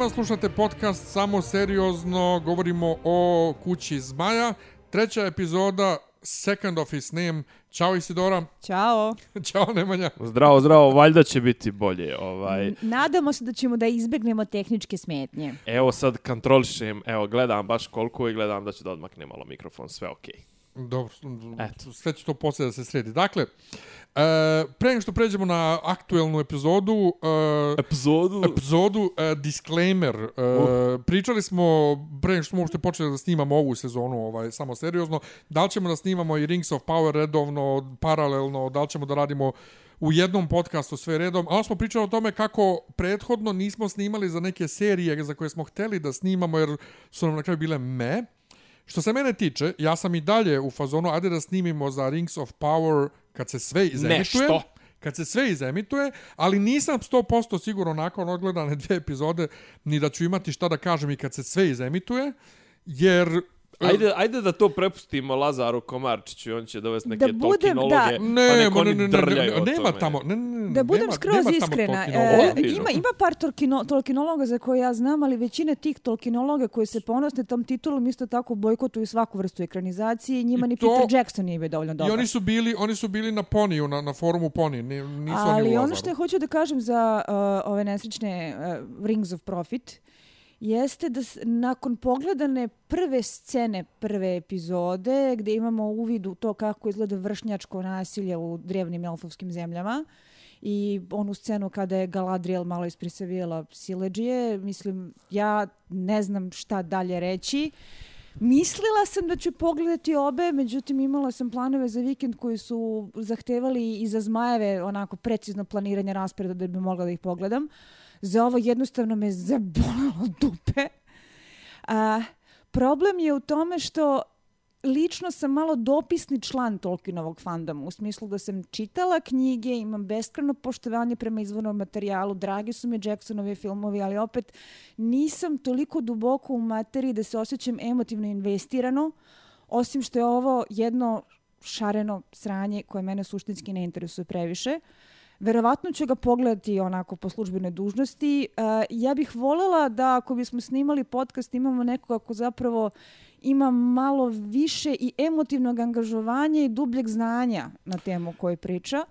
Svima, slušate podcast Samo seriozno, govorimo o kući Zmaja. Treća epizoda, second of his name. Ćao Isidora. Ćao. Ćao Nemanja. Zdravo, zdravo, valjda će biti bolje. Ovaj. Nadamo se da ćemo da izbegnemo tehničke smetnje. Evo sad kontrolišem, evo gledam baš koliko i gledam da će da odmakne malo mikrofon, sve okej. Okay. Dobro, Eto. sve će to poslije da se sredi. Dakle, E, pre nego što pređemo na aktuelnu epizodu, uh, epizodu, epizodu uh, disclaimer. Uh, uh. Pričali smo pre nego što smo uopšte počeli da snimamo ovu sezonu, ovaj samo seriozno, da li ćemo da snimamo i Rings of Power redovno, paralelno, da li ćemo da radimo u jednom podcastu sve redom, a smo pričali o tome kako prethodno nismo snimali za neke serije za koje smo hteli da snimamo jer su nam na kraju bile me. Što se mene tiče, ja sam i dalje u fazonu, ajde da snimimo za Rings of Power kad se sve izemituje. Nešto. Kad se sve izemituje, ali nisam 100% sigurno nakon odgledane dve epizode ni da ću imati šta da kažem i kad se sve izemituje, jer Ajde, ajde da to prepustimo Lazaru Komarčiću, on će dovesti neke da budem, tolkinologe, da. ne, pa neko ne, ne, ne, ne, nema tamo, ne, ne, Da budem nema, skroz nema iskrena, e, ima, ima par tolkino, tolkinologa za koje ja znam, ali većina tih tolkinologa koji se ponosne tom titulom isto tako bojkotuju svaku vrstu ekranizacije i njima I ni to, Peter Jackson nije bio dovoljno dobar. I oni su bili, oni su bili na Poniju, na, na forumu Poni, nisu ali oni ono što je hoću da kažem za uh, ove nesrećne uh, Rings of Profit, jeste da nakon pogledane prve scene prve epizode gdje imamo uvid u to kako izgleda vršnjačko nasilje u drevnim elfovskim zemljama i onu scenu kada je Galadriel malo isprisavijela sileđije, mislim, ja ne znam šta dalje reći. Mislila sam da ću pogledati obe, međutim imala sam planove za vikend koji su zahtevali i za zmajeve onako precizno planiranje rasporeda da bi mogla da ih pogledam. Uh, za ovo jednostavno me zabolalo dupe. A, problem je u tome što lično sam malo dopisni član Tolkienovog fandoma, u smislu da sam čitala knjige, imam beskreno poštovanje prema izvornom materijalu, dragi su mi Jacksonove filmovi, ali opet nisam toliko duboko u materiji da se osjećam emotivno investirano, osim što je ovo jedno šareno sranje koje mene suštinski ne interesuje previše. Verovatno ću ga pogledati onako po službenoj dužnosti. Uh, ja bih voljela da ako bismo snimali podcast imamo nekoga ko zapravo ima malo više i emotivnog angažovanja i dubljeg znanja na temu koju priča.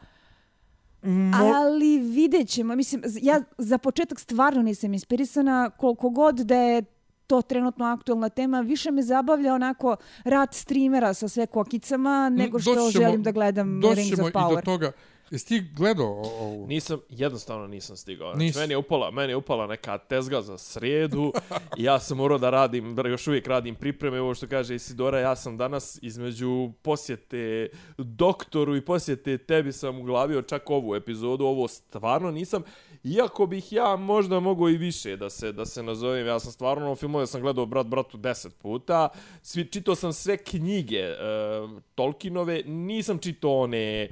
Mo... Ali vidjet ćemo. Mislim, ja za početak stvarno nisam inspirisana koliko god da je to trenutno aktualna tema. Više me zabavlja onako rad streamera sa sve kokicama nego što ćemo, želim da gledam Rings of Power. Doći ćemo i do toga. Jesi ti gledao ovu? Nisam, jednostavno nisam stigao. Nis... Meni, je upala, meni je upala neka tezga za srijedu i ja sam morao da radim, da još uvijek radim pripreme. Ovo što kaže Isidora, ja sam danas između posjete doktoru i posjete tebi sam uglavio čak ovu epizodu. Ovo stvarno nisam, iako bih ja možda mogao i više da se da se nazovem. Ja sam stvarno filmove sam gledao Brat bratu 10 puta. Svi, čitao sam sve knjige uh, Tolkienove, nisam čitao one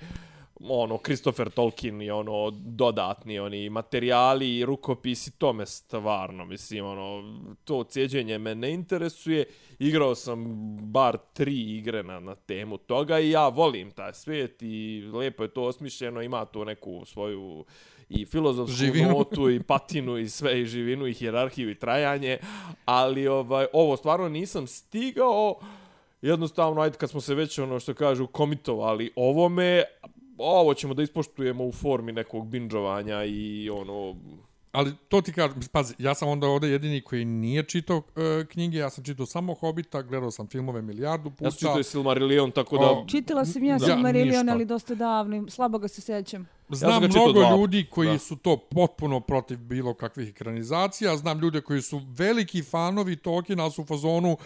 ono Christopher Tolkien i ono dodatni oni materijali i rukopisi to me stvarno mislim ono to cijeđenje me ne interesuje igrao sam bar tri igre na, na temu toga i ja volim taj svijet i lepo je to osmišljeno ima to neku svoju i filozofsku živinu. notu i patinu i sve i živinu i hijerarhiju i trajanje ali ovaj ovo stvarno nisam stigao jednostavno ajde kad smo se već ono što kažu komitovali ovome ovo ćemo da ispoštujemo u formi nekog binđovanja i ono... Ali to ti kažem, pazi, ja sam onda ovdje jedini koji nije čitao uh, knjige, ja sam čitao samo Hobita, gledao sam filmove milijardu puta. Ja sam čitao Silmarillion, tako da... O, Čitala sam ja Silmarillion, ali dosta davno, slabo ga se sećam. Znam ja mnogo dva. ljudi koji da. su to potpuno protiv bilo kakvih ekranizacija, znam ljude koji su veliki fanovi Tolkiena, ali su u fazonu,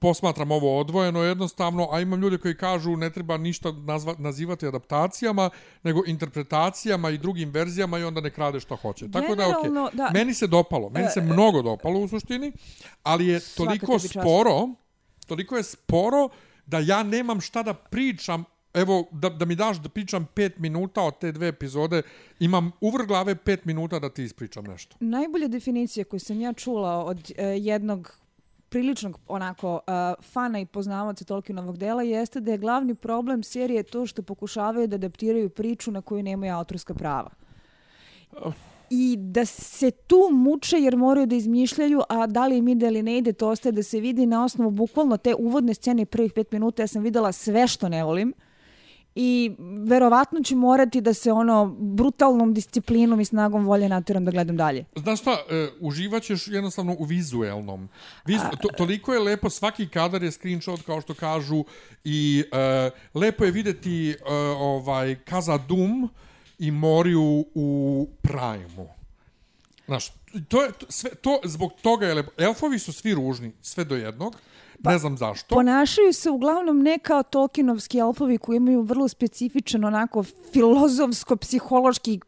posmatram ovo odvojeno jednostavno, a imam ljude koji kažu ne treba ništa nazva, nazivati adaptacijama, nego interpretacijama i drugim verzijama i onda ne krade što hoće. Tako da, okay. da, meni se dopalo, meni se e, mnogo dopalo u suštini, ali je toliko sporo, toliko je sporo da ja nemam šta da pričam Evo, da, da mi daš da pričam pet minuta od te dve epizode, imam uvr glave pet minuta da ti ispričam nešto. Najbolja definicija koju sam ja čula od uh, jednog priličnog onako uh, fana i poznavaca Tolkienovog dela jeste da je glavni problem serije to što pokušavaju da adaptiraju priču na koju nemaju autorska prava. i da se tu muče jer moraju da izmišljaju, a da li im ide ili ne ide, to ostaje da se vidi na osnovu bukvalno te uvodne scene prvih pet minuta. Ja sam videla sve što ne volim i verovatno ću morati da se ono brutalnom disciplinom i snagom volje natjeram da gledam dalje. Znaš šta, uh, uživat ćeš jednostavno u vizuelnom. Viz, to, toliko je lepo, svaki kadar je screenshot kao što kažu i uh, lepo je videti uh, ovaj Kaza Doom i Moriju u Prime-u. Znaš, to je, to, sve, to, zbog toga je lepo. Elfovi su svi ružni, sve do jednog. Pa, ne znam zašto. Ponašaju se uglavnom ne kao Tolkienovski elfovi koji imaju vrlo specifičan onako filozofsko-psihološki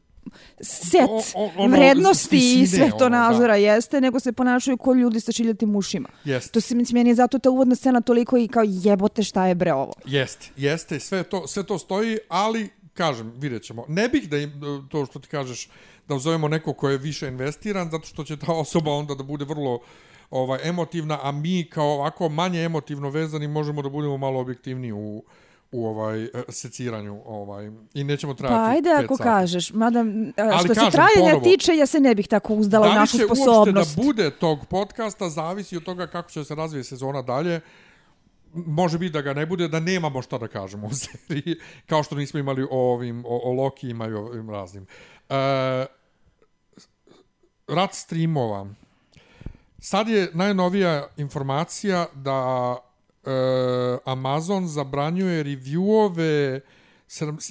set o, o, ono, vrednosti i sve to ono, nazora da. jeste, nego se ponašaju kao ljudi sa šiljatim ušima. Jeste. To se meni je zato ta uvodna scena toliko i kao jebote šta je bre ovo. Jeste, jeste, sve to, sve to stoji, ali kažem, vidjet ćemo. Ne bih da im, to što ti kažeš, da uzovemo neko ko je više investiran, zato što će ta osoba onda da bude vrlo ovaj emotivna, a mi kao ovako manje emotivno vezani možemo da budemo malo objektivniji u u ovaj seciranju ovaj i nećemo trajati Pa ajde ako sati. kažeš, mada Ali što kažem, se trajanja ponovo, tiče, ja se ne bih tako uzdala u našu sposobnost. Da bude tog podcasta zavisi od toga kako će se razvije sezona dalje. Može biti da ga ne bude, da nemamo šta da kažemo u seriji, kao što nismo imali o ovim, o, o Loki imaju ovim raznim. Uh, rat streamova. Sad je najnovija informacija da e, Amazon zabranjuje reviewove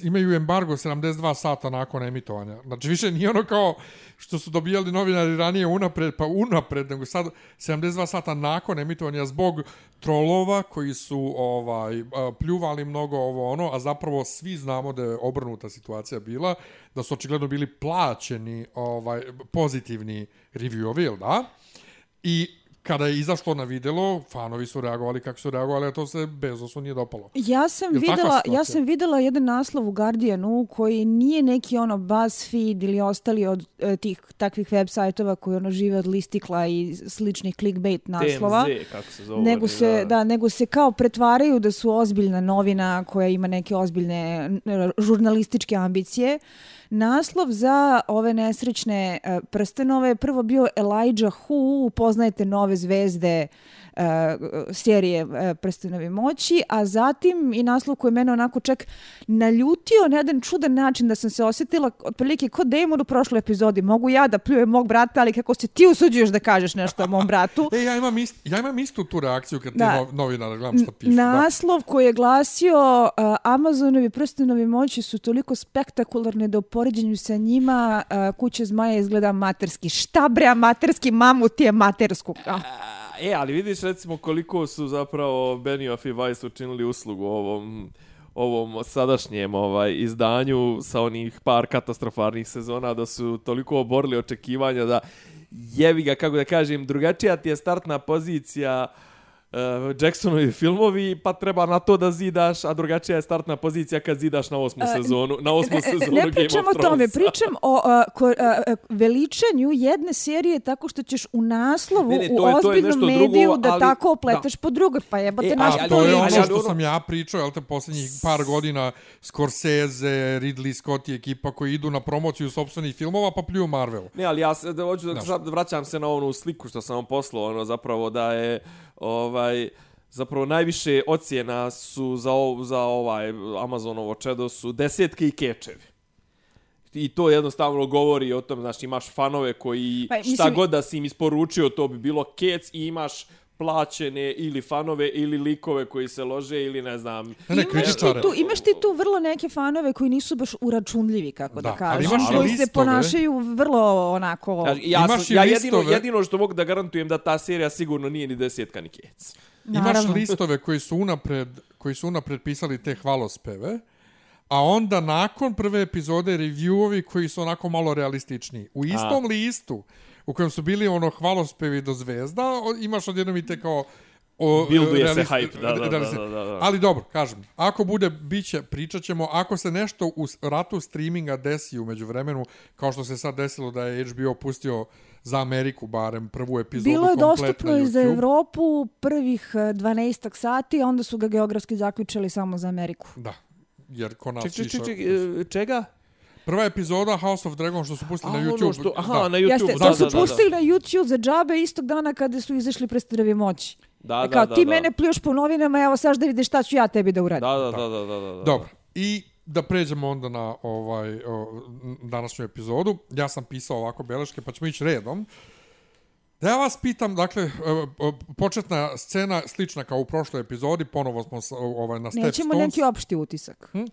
imaju embargo 72 sata nakon emitovanja. Znači više nije ono kao što su dobijali novinari ranije unapred, pa unapred, nego sad 72 sata nakon emitovanja zbog trolova koji su ovaj pljuvali mnogo ovo ono, a zapravo svi znamo da je obrnuta situacija bila, da su očigledno bili plaćeni ovaj pozitivni reviewovi, da? I kada je izašlo na videlo, fanovi su reagovali kako su reagovali, a to se Bezosu nije dopalo. Ja sam, videla, ja sam videla jedan naslov u Guardianu koji nije neki ono BuzzFeed ili ostali od e, tih takvih web sajtova koji ono žive od listikla i sličnih clickbait naslova. TMZ, kako se zove. Nego se, da. da, nego se kao pretvaraju da su ozbiljna novina koja ima neke ozbiljne žurnalističke ambicije naslov za ove nesrećne uh, prstenove prvo bio Elijah Hu, upoznajete nove halve zvezde uh, serije uh, Prstenovi moći, a zatim i naslov koji mene onako čak naljutio na jedan čudan način da sam se osjetila otprilike kod Damon u prošloj epizodi. Mogu ja da pljujem mog brata, ali kako se ti usuđuješ da kažeš nešto o mom bratu? e, ja imam, ist, ja imam istu tu reakciju kad da. ti novinar gledam što pišu. Naslov da. koji je glasio uh, Amazonovi prstenovi moći su toliko spektakularne da u poređenju sa njima uh, kuća zmaja izgleda materski. Šta bre, materski mamut je matersku. Uh. E, ali vidiš recimo koliko su zapravo Benioff i Weiss učinili uslugu ovom ovom sadašnjem ovaj izdanju sa onih par katastrofalnih sezona da su toliko oborili očekivanja da jevi ga, kako da kažem, drugačija ti je startna pozicija uh, uh, Jacksonovi filmovi, pa treba na to da zidaš, a drugačija je startna pozicija kad zidaš na osmu uh, sezonu, na osmu ne, sezonu ne pričam o tome, pričam o uh, ko, uh, veličanju jedne serije tako što ćeš u naslovu, ne, ne, to u je, ozbiljnom to je mediju drugo, da ali, tako opleteš da. po drugoj, pa jebate e, naš ali, to je ono što sam ja pričao, jel te, posljednjih par godina Scorsese, Ridley Scott i ekipa koji idu na promociju sobstvenih filmova, pa pljuju Marvel. Ne, ali ja se, da, hoću da, da vraćam se na onu sliku što sam vam poslao, ono, zapravo da je ovaj zapravo najviše ocjena su za za ovaj Amazonovo čedo su desetke i kečevi. I to jednostavno govori o tom, znači imaš fanove koji pa, mislim, šta god da si im isporučio, to bi bilo kec i imaš plaćene ili fanove ili likove koji se lože ili ne znam. Ne, imaš, ti tu, imaš ti tu vrlo neke fanove koji nisu baš uračunljivi, kako da, da kažem. Koji se ponašaju vrlo onako... Ja, ja, imaš ja jedino, jedino što mogu da garantujem da ta serija sigurno nije ni desetka ni kec. Naravno. Imaš listove koji su unapred, koji su unapred pisali te hvalospeve, a onda nakon prve epizode reviewovi koji su onako malo realistični. U istom a. listu u kojem su bili ono hvalospevi do zvezda, imaš odjednom i te kao o, Bilduje se hype, da, da, da, da, da, Ali dobro, kažem, ako bude, biće, pričat ćemo, ako se nešto u ratu streaminga desi umeđu vremenu, kao što se sad desilo da je HBO pustio za Ameriku, barem prvu epizodu Bilo je dostupno i za Evropu prvih 12 eh, sati, onda su ga geografski zaključili samo za Ameriku. Da, jer ko nas ček, ček, ček, ček, čega? Prva epizoda House of Dragon što su pustili na ono YouTube. Što, aha, da. na YouTube. Jeste, da, to su da, pustili da, da. na YouTube za džabe istog dana kada su izašli predstavi moći. Da, e, kao, da, ti da, mene da. pljuješ po novinama, evo sad da vidiš šta ću ja tebi da uradim. Da, da, da, da, da, da. Dobro. I da pređemo onda na ovaj o, današnju epizodu. Ja sam pisao ovako beleške, pa ćemo ići redom. Da ja vas pitam, dakle, početna scena slična kao u prošloj epizodi, ponovo smo ovaj, na Step Nećemo Stones. neki opšti utisak. Hm?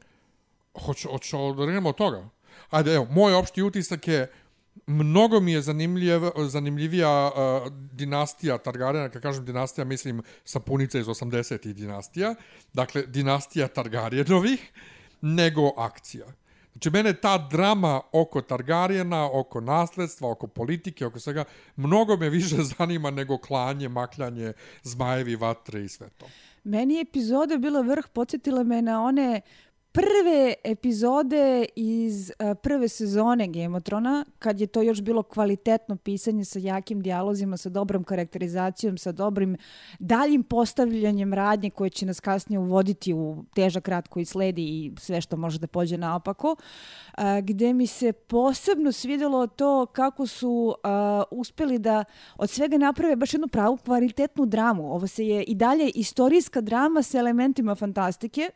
Hoću, hoću da od toga. Ajde, evo, moj opšti utisak je, mnogo mi je zanimljiv, zanimljivija uh, dinastija Targaryena, kad kažem dinastija, mislim sapunica iz 80-ih dinastija, dakle, dinastija Targaryenovih, nego akcija. Znači, mene ta drama oko Targaryena, oko nasledstva, oko politike, oko svega, mnogo me više zanima nego klanje, makljanje, zmajevi, vatre i sve to. Meni je epizoda bila vrh, podsjetila me na one prve epizode iz uh, prve sezone Game of kad je to još bilo kvalitetno pisanje sa jakim dijalozima, sa dobrom karakterizacijom, sa dobrim daljim postavljanjem radnje koje će nas kasnije uvoditi u težak rad koji sledi i sve što može da pođe naopako, uh, gde mi se posebno svidelo to kako su uh, uspeli da od svega naprave baš jednu pravu kvalitetnu dramu. Ovo se je i dalje istorijska drama sa elementima fantastike,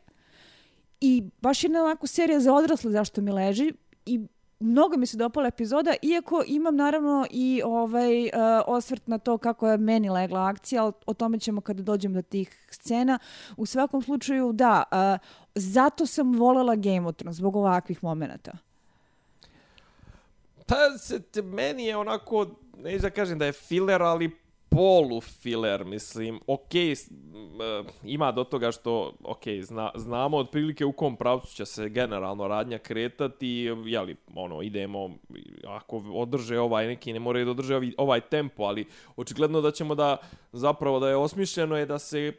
I baš jedna onako serija za odrasle zašto mi leži i mnogo mi se dopala epizoda, iako imam naravno i ovaj uh, osvrt na to kako je meni legla akcija, ali o tome ćemo kada dođem do tih scena. U svakom slučaju, da, uh, zato sam volela Game of Thrones, zbog ovakvih momenta. Pa, se, te, meni je onako, ne da kažem da je filler, ali polu filler, mislim, ok, eh, ima do toga što, ok, zna, znamo otprilike u kom pravcu će se generalno radnja kretati, jeli, ono, idemo, ako održe ovaj neki, ne moraju da održe ovaj tempo, ali očigledno da ćemo da, zapravo da je osmišljeno je da se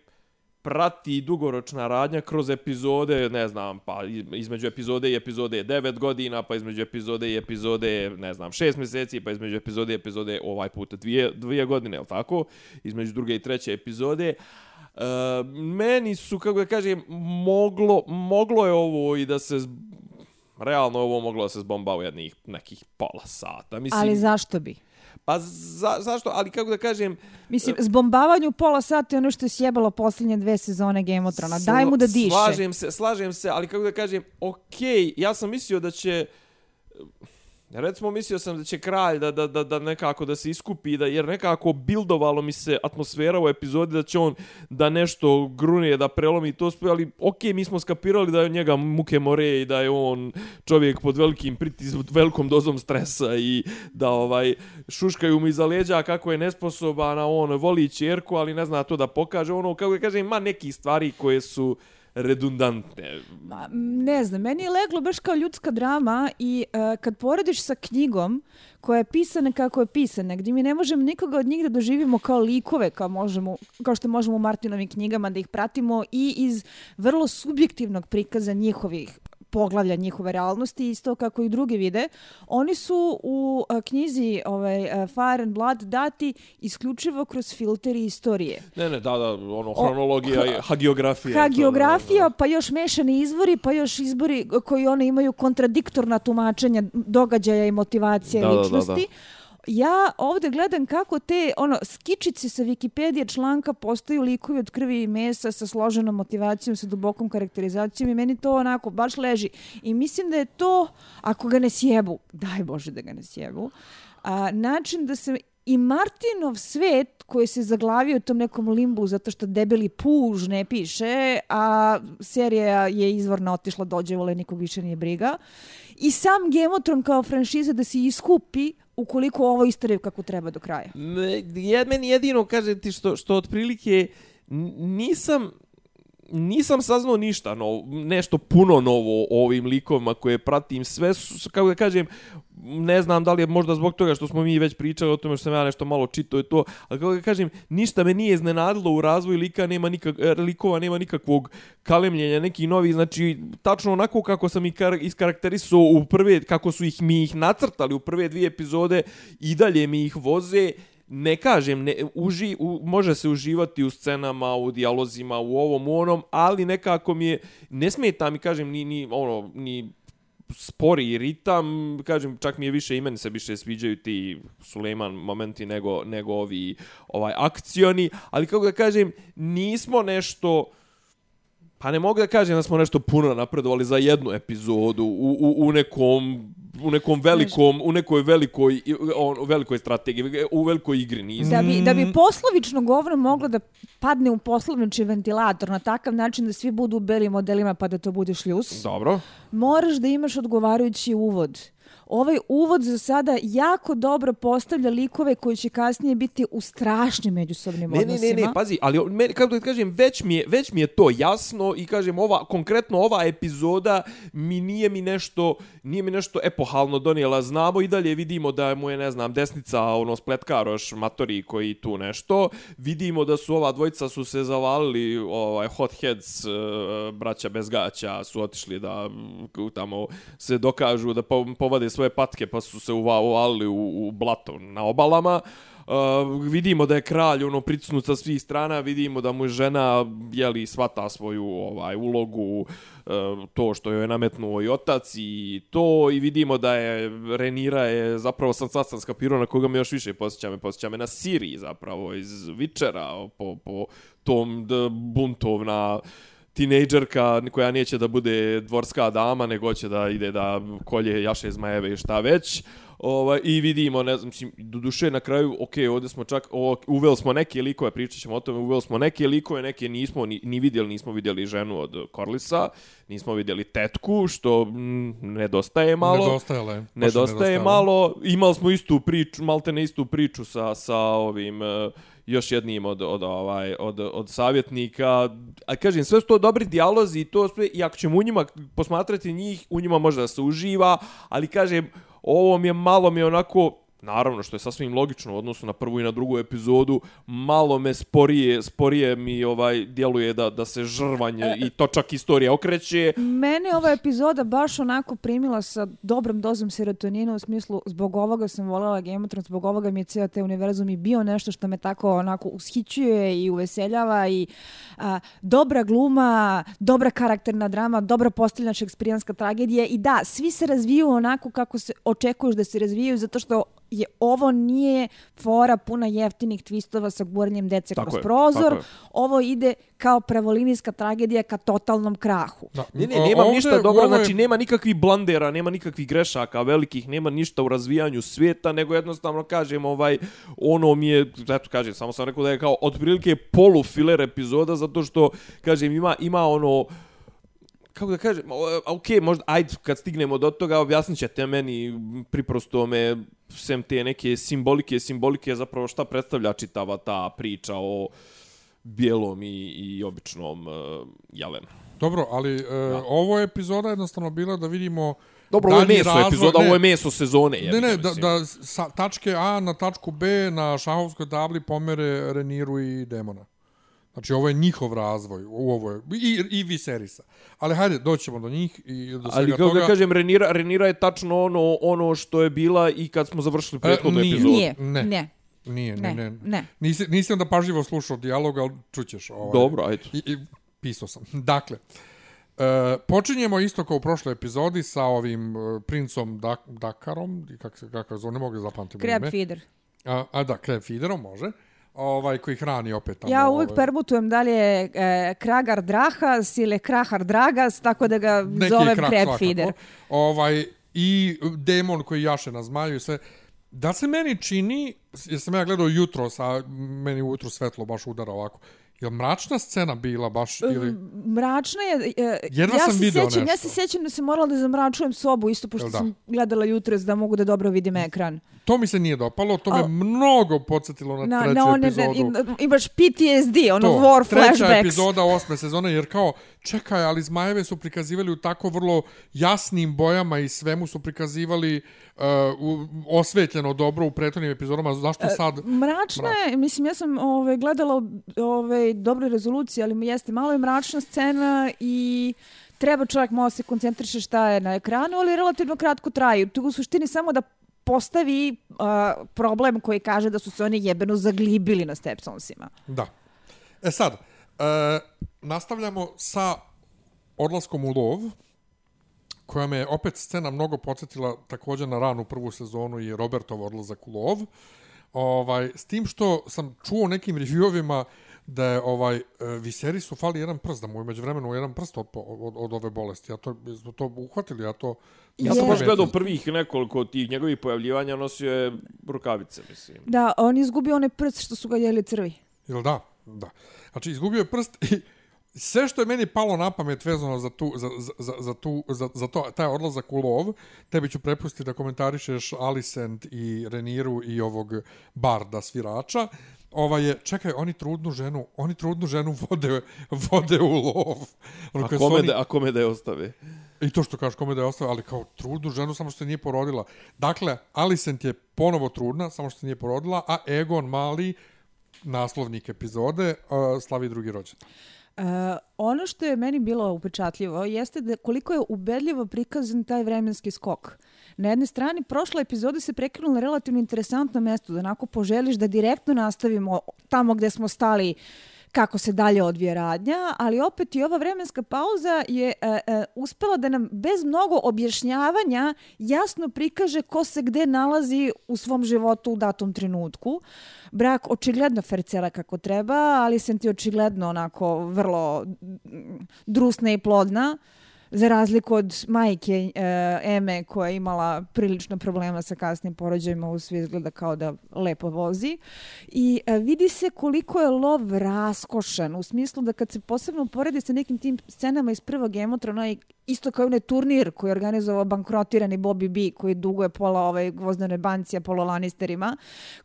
prati dugoročna radnja kroz epizode, ne znam, pa između epizode i epizode je 9 godina, pa između epizode i epizode je, ne znam, 6 mjeseci, pa između epizode i epizode ovaj put dvije, dvije godine, je tako? Između druge i treće epizode. Uh, meni su, kako da kažem, moglo, moglo je ovo i da se realno ovo moglo da se zbomba u jednih nekih pola sata. Mislim, Ali zašto bi? Pa za, zašto? Ali kako da kažem... Mislim, zbombavanju pola sata je ono što je sjebalo posljednje dve sezone Game of Thrones. Daj mu da diše. Slažem se, slažem se, ali kako da kažem, okej, okay, ja sam mislio da će... Recimo, mislio sam da će kralj da, da, da, da nekako da se iskupi, da, jer nekako bildovalo mi se atmosfera u epizodi da će on da nešto grunije, da prelomi to sve, ali ok, mi smo skapirali da je njega muke more i da je on čovjek pod velikim pritis, velikom dozom stresa i da ovaj šuškaju mu iza leđa kako je nesposoban, a on voli čerku, ali ne zna to da pokaže. Ono, kako je kažem, ima neki stvari koje su redundantne. Ma, ne znam, meni je leglo baš kao ljudska drama i uh, kad porediš sa knjigom koja je pisana kako je pisana, gdje mi ne možemo nikoga od njih da doživimo kao likove, kao, možemo, kao što možemo u Martinovim knjigama da ih pratimo i iz vrlo subjektivnog prikaza njihovih poglavlja njihove realnosti, isto kako i drugi vide. Oni su u a, knjizi ovaj, Fire and Blood dati isključivo kroz filteri istorije. Ne, ne, da, da, ono, hronologija, o, hagiografija. Hagiografija, pa još mešani izvori, pa još izbori koji one imaju kontradiktorna tumačenja događaja i motivacije da, ličnosti. Da, da, da ja ovdje gledam kako te ono skičice sa Wikipedije članka postaju likovi od krvi i mesa sa složenom motivacijom, sa dubokom karakterizacijom i meni to onako baš leži. I mislim da je to, ako ga ne sjebu, daj Bože da ga ne sjebu, a, način da se i Martinov svet koji se zaglavio u tom nekom limbu zato što debeli puž ne piše, a serija je izvorno otišla dođe, vole nikog više nije briga. I sam Gemotron kao franšiza da se iskupi ukoliko ovo istoriju kako treba do kraja. Ja, meni jedino, kaže ti, što, što otprilike nisam nisam saznao ništa no, nešto puno novo o ovim likovima koje pratim. Sve su, kako da kažem, ne znam da li je možda zbog toga što smo mi već pričali o tome što sam ja nešto malo čitao i to, ali kako da kažem, ništa me nije iznenadilo u razvoju lika, nema nikak, e, likova, nema nikakvog kalemljenja, neki novi, znači, tačno onako kako sam ih iskarakterisao u prve, kako su ih mi ih nacrtali u prve dvije epizode, i dalje mi ih voze, ne kažem, ne, uži, u, može se uživati u scenama, u dijalozima, u ovom, u onom, ali nekako mi je, ne smeta mi, kažem, ni, ni, ono, ni spori ritam, kažem, čak mi je više imeni se više sviđaju ti Suleiman momenti nego, nego ovi ovaj akcioni, ali kako da kažem, nismo nešto pa ne mogu da kažem da smo nešto puno napredovali za jednu epizodu u, u, u nekom u nekom velikom, u nekoj velikoj, on, u velikoj strategiji, u velikoj igri nisam. Da bi, da bi poslovično govor moglo da padne u poslovniči ventilator na takav način da svi budu u belim modelima pa da to bude šljus. Dobro. Moraš da imaš odgovarajući uvod ovaj uvod za sada jako dobro postavlja likove koji će kasnije biti u strašnim međusobnim ne, odnosima. Ne, ne, ne, pazi, ali me, kako da kažem, već mi, je, već mi je to jasno i kažem, ova, konkretno ova epizoda mi nije mi nešto, nije mi nešto epohalno donijela. Znamo i dalje vidimo da mu je, ne znam, desnica, ono, spletkaroš, matori koji tu nešto. Vidimo da su ova dvojica su se zavalili, ovaj, hotheads, uh, braća bez gaća, su otišli da tamo se dokažu da povade svoje patke pa su se uvalili u, u blato na obalama. Uh, vidimo da je kralj ono pricnut sa svih strana, vidimo da mu je žena jeli svata svoju ovaj ulogu uh, to što joj je nametnuo i otac i to i vidimo da je Renira je zapravo sam sad sam skapirao na koga me još više posjeća me posjeća me na Siri zapravo iz Vičera po, po tom buntovna tinejdžerka koja neće da bude dvorska dama, nego će da ide da kolje jaše zmajeve i šta već. Ovaj, I vidimo, ne znam, do duše na kraju, ok, ovdje smo čak, o, uveli smo neke likove, pričat ćemo o tome, uveli smo neke likove, neke nismo ni, ni vidjeli, nismo vidjeli ženu od Korlisa, nismo vidjeli tetku, što m, nedostaje malo. Nedostaje, le. Nedostaje malo. Imali smo istu priču, malte ne istu priču sa, sa ovim... Uh, još jednim od, od, ovaj, od, od savjetnika. A kažem, sve su to dobri dijalozi i to sve, i ako ćemo u njima posmatrati njih, u njima možda se uživa, ali kažem, ovo mi je malo mi je onako, naravno što je sasvim logično u odnosu na prvu i na drugu epizodu, malo me sporije, sporije mi ovaj djeluje da, da se žrvanje e, i to čak istorija okreće. Mene ova epizoda baš onako primila sa dobrom dozom serotonina u smislu zbog ovoga sam voljela Game of Thrones, zbog ovoga mi je cijel te univerzum i bio nešto što me tako onako ushićuje i uveseljava i a, dobra gluma, dobra karakterna drama, dobra postavljena šekspirijanska tragedija i da, svi se razviju onako kako se očekuješ da se razvijaju zato što je ovo nije fora puna jeftinih twistova sa gurnjem dece tako kroz je, prozor. Ovo ide kao pravolinijska tragedija ka totalnom krahu. Da. Ne, ne, nema ovdje, ništa dobro, ovdje... znači nema nikakvih blandera, nema nikakvih grešaka velikih, nema ništa u razvijanju svijeta, nego jednostavno kažem, ovaj, ono mi je, eto kažem, samo sam rekao da je kao otprilike polu filler epizoda, zato što, kažem, ima, ima ono, kako da kažem, ok, možda, ajde, kad stignemo do toga, objasnit ćete meni priprosto me, sem te neke simbolike, simbolike, zapravo šta predstavlja čitava ta priča o bijelom i, i običnom uh, jelenu. Dobro, ali uh, ovo je epizoda jednostavno bila da vidimo Dobro, ovo je meso razvoj, epizoda, ne, ovo je meso sezone. Ne, ne, da, da sa tačke A na tačku B na šahovskoj tabli pomere Reniru i Demona. Znači, ovo je njihov razvoj, u ovo je, i, i Viserisa. Ali hajde, doćemo do njih i do svega Ali kako da kažem, Renira, Renira je tačno ono, ono što je bila i kad smo završili prethodnu e, epizodu. Nije, ne. ne. Nije, ne, ne. ne. Nisi, nisam da pažljivo slušao dijalog, ali čućeš. Ovaj, Dobro, ajde. I, i, pisao sam. Dakle, uh, počinjemo isto kao u prošloj epizodi sa ovim uh, princom Dak Dakarom, kako se kako zove, ne mogu zapamtiti. Crab feeder. A, a da, crab feederom može ovaj koji hrani opet tamo. Ja uvijek ovaj. permutujem da li je e, Kragar Drahas ili Krahar Dragas, tako da ga Neki zovem Crab Feeder. Ovaj, I demon koji jaše na zmaju i sve. Da se meni čini, jer sam ja gledao jutro, sa meni ujutro svetlo baš udara ovako, Je mračna scena bila baš ili Mračna je Jedna ja sam se sjećam, nešto. ja se sjećam da se morala da zamračujem sobu isto pošto sam gledala jutros da mogu da dobro vidim ekran. To mi se nije dopalo, to me mnogo podsjetilo na, na treću na one, epizodu. Ne, imaš PTSD, ono to, war flashbacks. Treća epizoda osme sezone, jer kao, čekaj, ali Zmajeve su prikazivali u tako vrlo jasnim bojama i svemu su prikazivali uh, osvetljeno dobro u prethodnim epizodama. Zašto e, sad? Uh, mračna je, mislim, ja sam ove, gledala ove, dobra rezolucija, ali jeste malo je mračna scena i treba čovjek malo se koncentriše šta je na ekranu, ali relativno kratko traju. Tu u suštini samo da postavi uh, problem koji kaže da su se oni jebeno zaglibili na Stepsonsima. Da. E sad, e, nastavljamo sa odlaskom u lov. koja me opet scena mnogo podsjetila također na ranu prvu sezonu i Robertov odlazak u lov. Ovaj, s tim što sam čuo nekim reviewovima da je ovaj e, su fali jedan prst, da mu je među vremenu jedan prst od, od, od, ove bolesti. Ja to, to uhvatili, ja to... Ja sam baš gledao prvih nekoliko tih njegovih pojavljivanja, nosio je rukavice, mislim. Da, on izgubio one prst što su ga jeli crvi. Jel da? Da. Znači, izgubio je prst i sve što je meni palo na pamet vezano za, tu, za, za, za, tu, za, za to, taj odlazak u lov, tebi ću prepustiti da komentarišeš Alicent i Reniru i ovog Barda svirača. Ova je, čekaj, oni trudnu ženu, oni trudnu ženu vode, vode u lov. Ono, a, kome oni... da, a kome da je ostave? I to što kažeš kome da je ostave, ali kao trudnu ženu samo što je nije porodila. Dakle, Alicent je ponovo trudna, samo što je nije porodila, a Egon Mali, naslovnik epizode, uh, slavi drugi rođendan. Uh, ono što je meni bilo upečatljivo jeste da koliko je ubedljivo prikazan taj vremenski skok. Na jednoj strani, prošla epizoda se prekinula relativno interesantno mjesto, da onako poželiš da direktno nastavimo tamo gdje smo stali kako se dalje odvije radnja, ali opet i ova vremenska pauza je e, e, uspela da nam bez mnogo objašnjavanja jasno prikaže ko se gde nalazi u svom životu u datom trenutku. Brak očigledno fercela kako treba, ali sam ti očigledno onako vrlo drusna i plodna za razliku od majke uh, Eme koja je imala prilično problema sa kasnim porođajima u svi izgleda kao da lepo vozi. I uh, vidi se koliko je lov raskošan u smislu da kad se posebno poredi sa nekim tim scenama iz prvog emotrona i isto kao onaj turnir koji je organizovao bankrotirani Bobby B koji duguje pola ovaj gvozdane bancije, pola Lannisterima,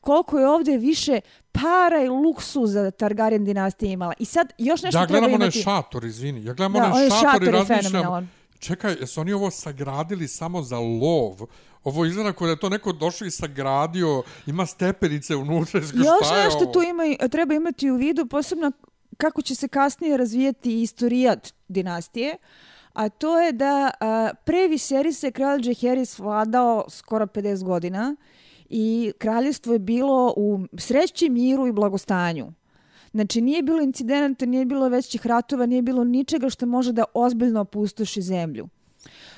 koliko je ovdje više para i luksuza Targaryen dinastija imala. I sad još nešto ja treba imati. Ja gledam onaj šator, izvini. Ja gledam da, onaj šator, šator i razmišljam. Čekaj, jesu oni ovo sagradili samo za lov? Ovo izgleda kao da je to neko došao i sagradio, ima stepenice unutra. Još nešto tu ima, treba imati u vidu, posebno kako će se kasnije razvijeti istorijat dinastije a to je da a, pre Viserys je kralj Jaehaerys vladao skoro 50 godina i kraljestvo je bilo u sreći, miru i blagostanju. Znači, nije bilo incidenta, nije bilo većih ratova, nije bilo ničega što može da ozbiljno opustoši zemlju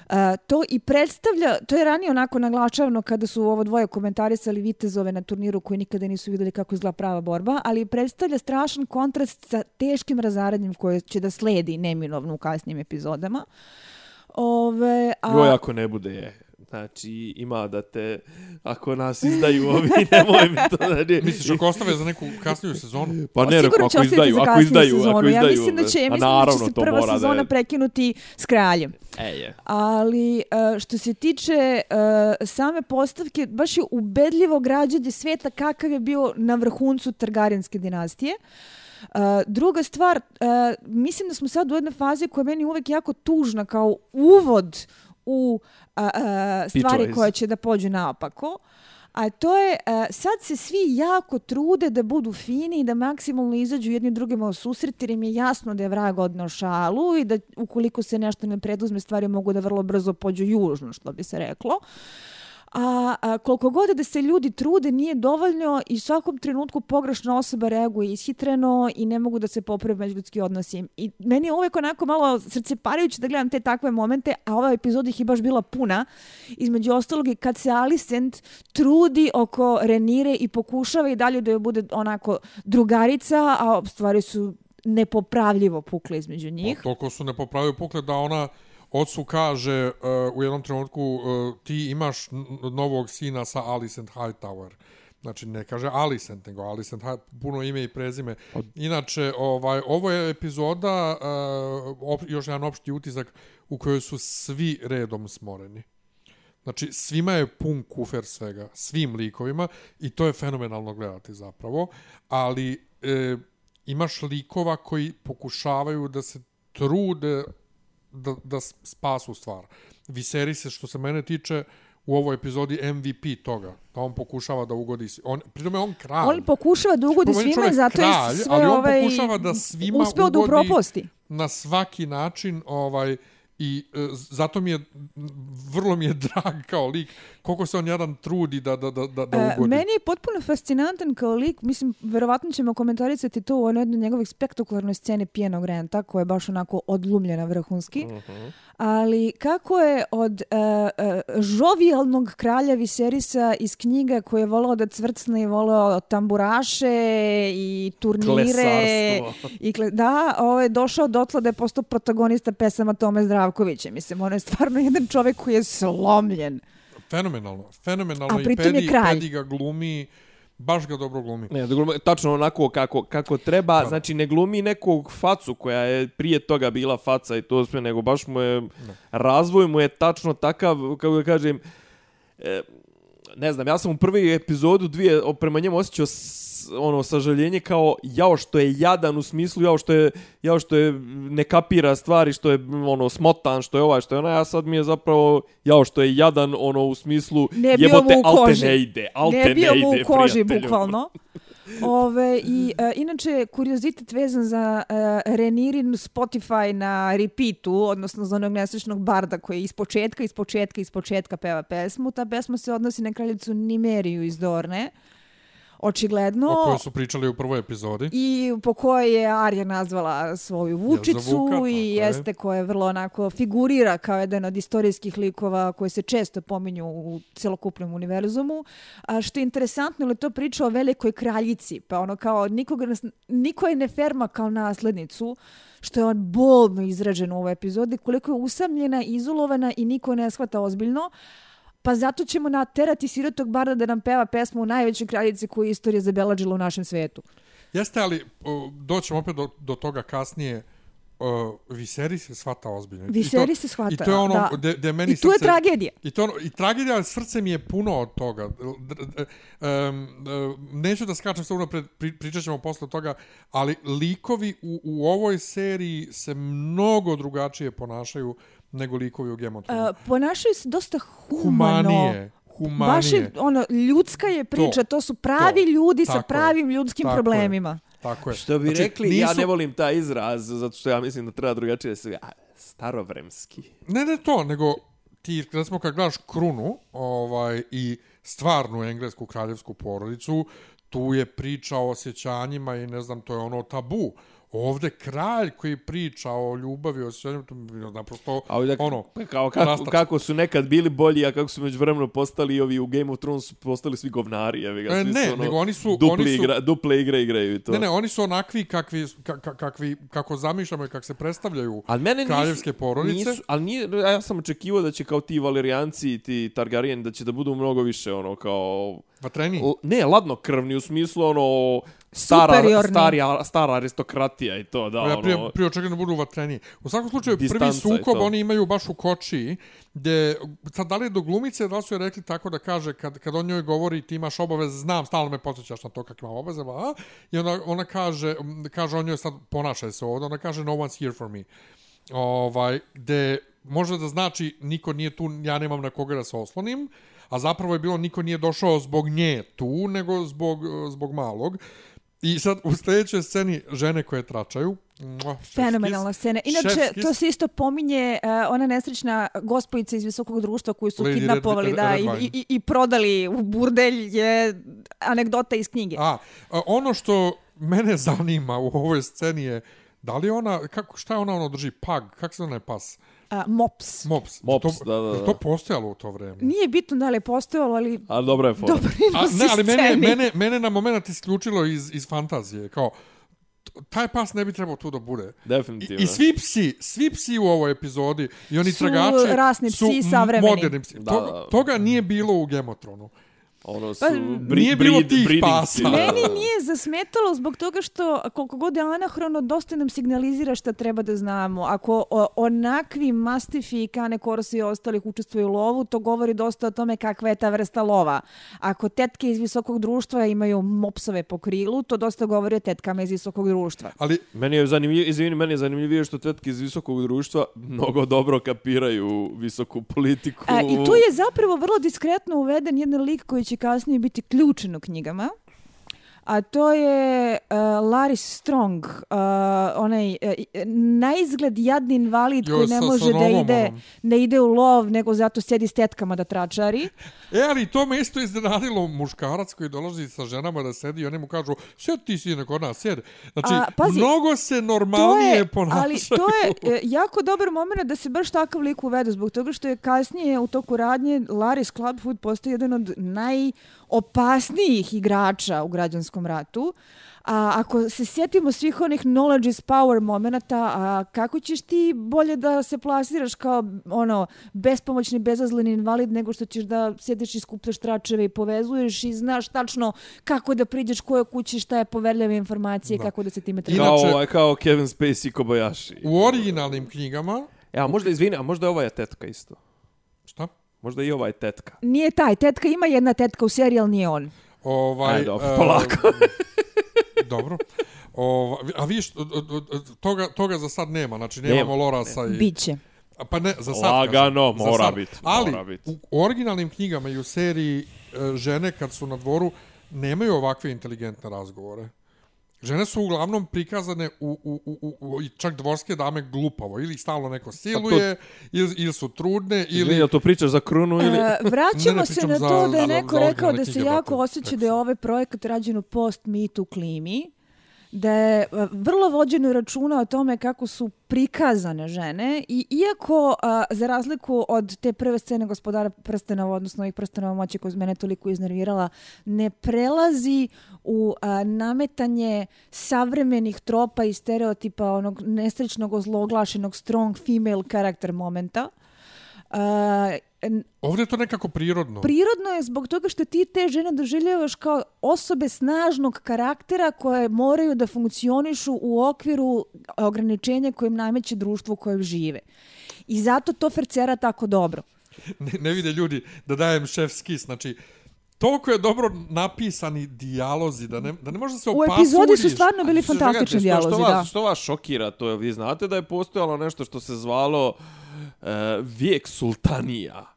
e, to i predstavlja, to je ranije onako naglačavno kada su ovo dvoje komentarisali vitezove na turniru koji nikada nisu videli kako izgleda prava borba, ali predstavlja strašan kontrast sa teškim razaradnjem koje će da sledi neminovno u kasnijim epizodama. Ove, a... Joj, ako ne bude je. Znači, ima da te, ako nas izdaju ovi, nemoj mi to da ne... Misliš, ako ostave za neku kasniju sezonu? Pa ne, ako, ako izdaju, ako izdaju, sezonu. ako izdaju. Ja mislim da će, mislim naravno, da će se prva sezona da je... prekinuti s kraljem. E, je. Ali, e, što se tiče e, same postavke, baš je ubedljivo građanje sveta kakav je bio na vrhuncu Targaryenske dinastije. Uh, druga stvar, uh, mislim da smo sad u jednoj fazi koja je meni uvek jako tužna kao uvod u a, a, stvari koje će da pođu naopako. A to je, a, sad se svi jako trude da budu fini i da maksimalno izađu jedni drugima u susret, jer im je jasno da je vrag odnao šalu i da ukoliko se nešto ne preduzme, stvari mogu da vrlo brzo pođu južno, što bi se reklo. A, a koliko god da se ljudi trude nije dovoljno i u svakom trenutku pogrešna osoba reaguje ishitreno i ne mogu da se poprave međuljudski odnosi. I meni je uvek onako malo srce parajuće da gledam te takve momente, a ova epizoda ih je baš bila puna. Između ostalog i kad se Alicent trudi oko Renire i pokušava i dalje da joj bude onako drugarica, a stvari su nepopravljivo pukle između njih. Pa, toliko su nepopravljivo pukle da ona ocu kaže uh, u jednom trenutku uh, ti imaš novog sina sa Alicent Hightower. Znači ne kaže Alicent, nego Alicent puno ime i prezime. Inače, ovaj ovo je epizoda uh, op, još jedan opšti utisak u kojoj su svi redom smoreni. Znači, svima je pun kufer svega, svim likovima i to je fenomenalno gledati zapravo, ali e, imaš likova koji pokušavaju da se trude da, da spasu stvar. Viseri se, što se mene tiče, u ovoj epizodi MVP toga. Da on pokušava da ugodi... On, pritome on kralj. On pokušava da ugodi svima, zato kralj, sve ali on ovaj, pokušava da svima ugodi na svaki način ovaj, I e, zato mi je, vrlo mi je drag kao lik, koliko se on jedan trudi da, da, da, da, e, ugodi. E, meni je potpuno fascinantan kao lik, mislim, verovatno ćemo komentarisati to u jednoj njegovih spektakularnoj scene pijenog renta, koja je baš onako odlumljena vrhunski. Uh mhm. -huh. Ali kako je od uh, uh, žovijalnog kralja Viserisa iz knjiga koje je volao da cvrcne i volao tamburaše i turnire. I kle, da, ovo je došao dotle da je postao protagonista pesama Tome Zdravkovića. Mislim, on je stvarno jedan čovjek koji je slomljen. Fenomenalno, fenomenalno. I pedi. Pedi ga glumi baš ga dobro glumi. Ne, da glumi tačno onako kako, kako treba, Pravo. znači ne glumi nekog facu koja je prije toga bila faca i to sve, nego baš mu je, ne. razvoj mu je tačno takav, kako da kažem, e, ne znam, ja sam u prvi epizodu dvije prema njemu osjećao ono sažaljenje kao jao što je jadan u smislu jao što je jao što je ne kapira stvari što je ono smotan što je ovaj što je ona ja sad mi je zapravo jao što je jadan ono u smislu ne jebote alte ne ide alte ne, ne bio mu u koži bukvalno Ove, i, uh, inače, kuriozitet vezan za uh, Renirin Spotify na repeatu, odnosno za onog nesrećnog barda koji je iz početka, iz početka, iz početka peva pesmu. Ta pesma se odnosi na kraljicu Nimeriju iz Dorne očigledno. O kojoj su pričali u prvoj epizodi. I po kojoj je Arja nazvala svoju vučicu Vuka, i jeste koja je vrlo onako figurira kao jedan od istorijskih likova koji se često pominju u celokupnom univerzumu. A što je interesantno, je to priča o velikoj kraljici, pa ono kao nikoga, niko je ne ferma kao naslednicu, što je on bolno izrađen u ovoj epizodi, koliko je usamljena, izolovana i niko ne shvata ozbiljno. Pa zato ćemo naterati sirotog barda da nam peva pesmu u najvećoj kraljici koju je istorija zabelađila u našem svetu. Jeste, ali doćemo opet do, do toga kasnije. Uh, Viseri se shvata ozbiljno. Viseri se shvata, I to je ono da. De, de meni I tu srce, je tragedija. I, to ono, I tragedija, ali srce mi je puno od toga. Um, neću da skačem sve unapred, pri, pričat ćemo posle toga, ali likovi u, u ovoj seriji se mnogo drugačije ponašaju nego likovi u Game of Thrones. Uh, ponašaju se dosta humano. Humanije. Humanije. Baš je, ono, ljudska je priča, to, to su pravi to, ljudi sa pravim je, ljudskim tako problemima. Je, tako je. Što bi znači, rekli, nisu... ja ne volim taj izraz, zato što ja mislim da treba drugačije se... Starovremski. Ne, ne to, nego ti, recimo, kad gledaš krunu ovaj, i stvarnu englesku kraljevsku porodicu, tu je priča o osjećanjima i ne znam, to je ono tabu ovde kralj koji priča o ljubavi, o svemu, to je naprosto a ovdje, ono, kao, kako, kako su nekad bili bolji, a kako su među vremenu postali ovi u Game of Thrones postali svi govnari, jevi ga, e, svi ne, su, ono, nego oni su, dupli, oni su, igra, duple igre igraju i to. Ne, ne, oni su onakvi kakvi, kakvi, kako zamišljamo i kako se predstavljaju al mene kraljevske nisu, porodice. Nisu, ali nije, ja sam očekivao da će kao ti Valerijanci i ti Targaryen, da će da budu mnogo više, ono, kao... Vatreni? Ne, ladno krvni, u smislu, ono, stara, stari, stara aristokratija i to, da, ja, ono... Prije, prije očekam da budu vatreni. U svakom slučaju, prvi sukob oni imaju baš u koči, gde, sad da li je do glumice, da li su je rekli tako da kaže, kad, kad on njoj govori, ti imaš obaveze, znam, stalno me podsjećaš na to kak imam obaveze, a? i ona, ona kaže, kaže on njoj sad, ponašaj se ovdje, ona kaže, no one's here for me. Ovaj, gde može da znači, niko nije tu, ja nemam na koga da se oslonim, a zapravo je bilo, niko nije došao zbog nje tu, nego zbog, zbog malog. I sad u sljedećoj sceni žene koje tračaju. Fenomenalna scena. Inače, šefskis. to se isto pominje uh, ona nesrećna gospodica iz visokog društva koju su Lady kidnapovali Red, da, Red, i, i, i prodali u burdelj je anegdota iz knjige. A, ono što mene zanima u ovoj sceni je da li ona, kako, šta je ona ono drži? Pag, kako se ona je pas? A, mops. Mops. Mops, to, da, da, da. to postojalo u to vrijeme? Nije bitno da li je postojalo, ali... A dobro je fora. Dobro je ne, ali mene, mene, mene na moment isključilo iz, iz fantazije. Kao, taj pas ne bi trebao tu da bude. Definitivno. I, i svi psi, svi psi u ovoj epizodi i oni su tragači rasni psi, su savremeni. moderni psi. Da, toga, toga nije bilo u Gemotronu. Ono pa, su pa, bri, nije bilo tih pasa. Meni nije zasmetalo zbog toga što koliko god je anahrono, dosta nam signalizira šta treba da znamo. Ako o, onakvi mastifi i kane korosi i ostalih učestvuju u lovu, to govori dosta o tome kakva je ta vrsta lova. Ako tetke iz visokog društva imaju mopsove po krilu, to dosta govori o tetkama iz visokog društva. Ali meni je zanimljivo, izvini, meni je zanimljivije što tetke iz visokog društva mnogo dobro kapiraju visoku politiku. A, I tu je zapravo vrlo diskretno uveden jedan lik koji će kasnije biti ključen u knjigama a to je uh, Laris Strong, uh, onaj uh, na izgled jadni invalid jo, koji ne sa, može sa da ide ne ide u lov, nego zato sjedi s tetkama da tračari. E, ali to me isto iznenadilo muškarac koji dolazi sa ženama da sedi i oni mu kažu, sjed ti si neko nas, sjed. Znači, a, pazi, mnogo se normalnije je, ponašaju. Ali to je e, jako dobar moment da se baš takav lik uvede, zbog toga što je kasnije u toku radnje Laris Clubfoot postao jedan od najopasnijih igrača u građanskom ratu. A ako se sjetimo svih onih knowledge is power momenta, a kako ćeš ti bolje da se plasiraš kao ono bespomoćni, bezazleni invalid nego što ćeš da sjediš i skupljaš tračeve i povezuješ i znaš tačno kako da priđeš koje kući, šta je poverljive informacije, da. kako da se time treba. Kao, ovaj, kao Kevin Spacey i Kobayashi. U originalnim knjigama... Ja, možda izvini, a možda je ova je tetka isto. Možda i ova je tetka. Nije taj, tetka ima jedna tetka u seriji, ali nije on. Ovaj, Ajde, uh, polako. dobro. O, a viš, toga, toga za sad nema, znači nemamo nema. Lorasa i... Biće. Pa ne, za sad. Lagano, kažem, mora biti. Ali, bit. u originalnim knjigama i u seriji e, žene kad su na dvoru nemaju ovakve inteligentne razgovore. Žene su uglavnom prikazane u, u, u, u, i čak dvorske dame glupavo. Ili stalno neko siluje, to... ili, ili su trudne, ili... Ili to pričaš za krunu, ili... E, vraćamo ne, ne se na to da je neko rekao da se jako osjeća da je ovaj projekat rađen u post-mitu klimi da je vrlo vođeno računa o tome kako su prikazane žene i iako a, za razliku od te prve scene gospodara prstenova, odnosno ovih prstenova moće koja mene toliko iznervirala, ne prelazi u a, nametanje savremenih tropa i stereotipa onog nesrećnog, ozloglašenog strong female character momenta. Uh, Ovdje je to nekako prirodno. Prirodno je zbog toga što ti te žene doživljavaš kao osobe snažnog karaktera koje moraju da funkcionišu u okviru ograničenja kojim najmeće društvo u kojem žive. I zato to Fercera tako dobro. Ne, ne vide ljudi da dajem šef skis, znači toliko je dobro napisani dijalozi da ne, da ne može se opasuriš. U epizodi su stvarno bili fantastični dijalozi, što, što vas, da. Što vas šokira to? Vi znate da je postojalo nešto što se zvalo uh, vijek sultanija.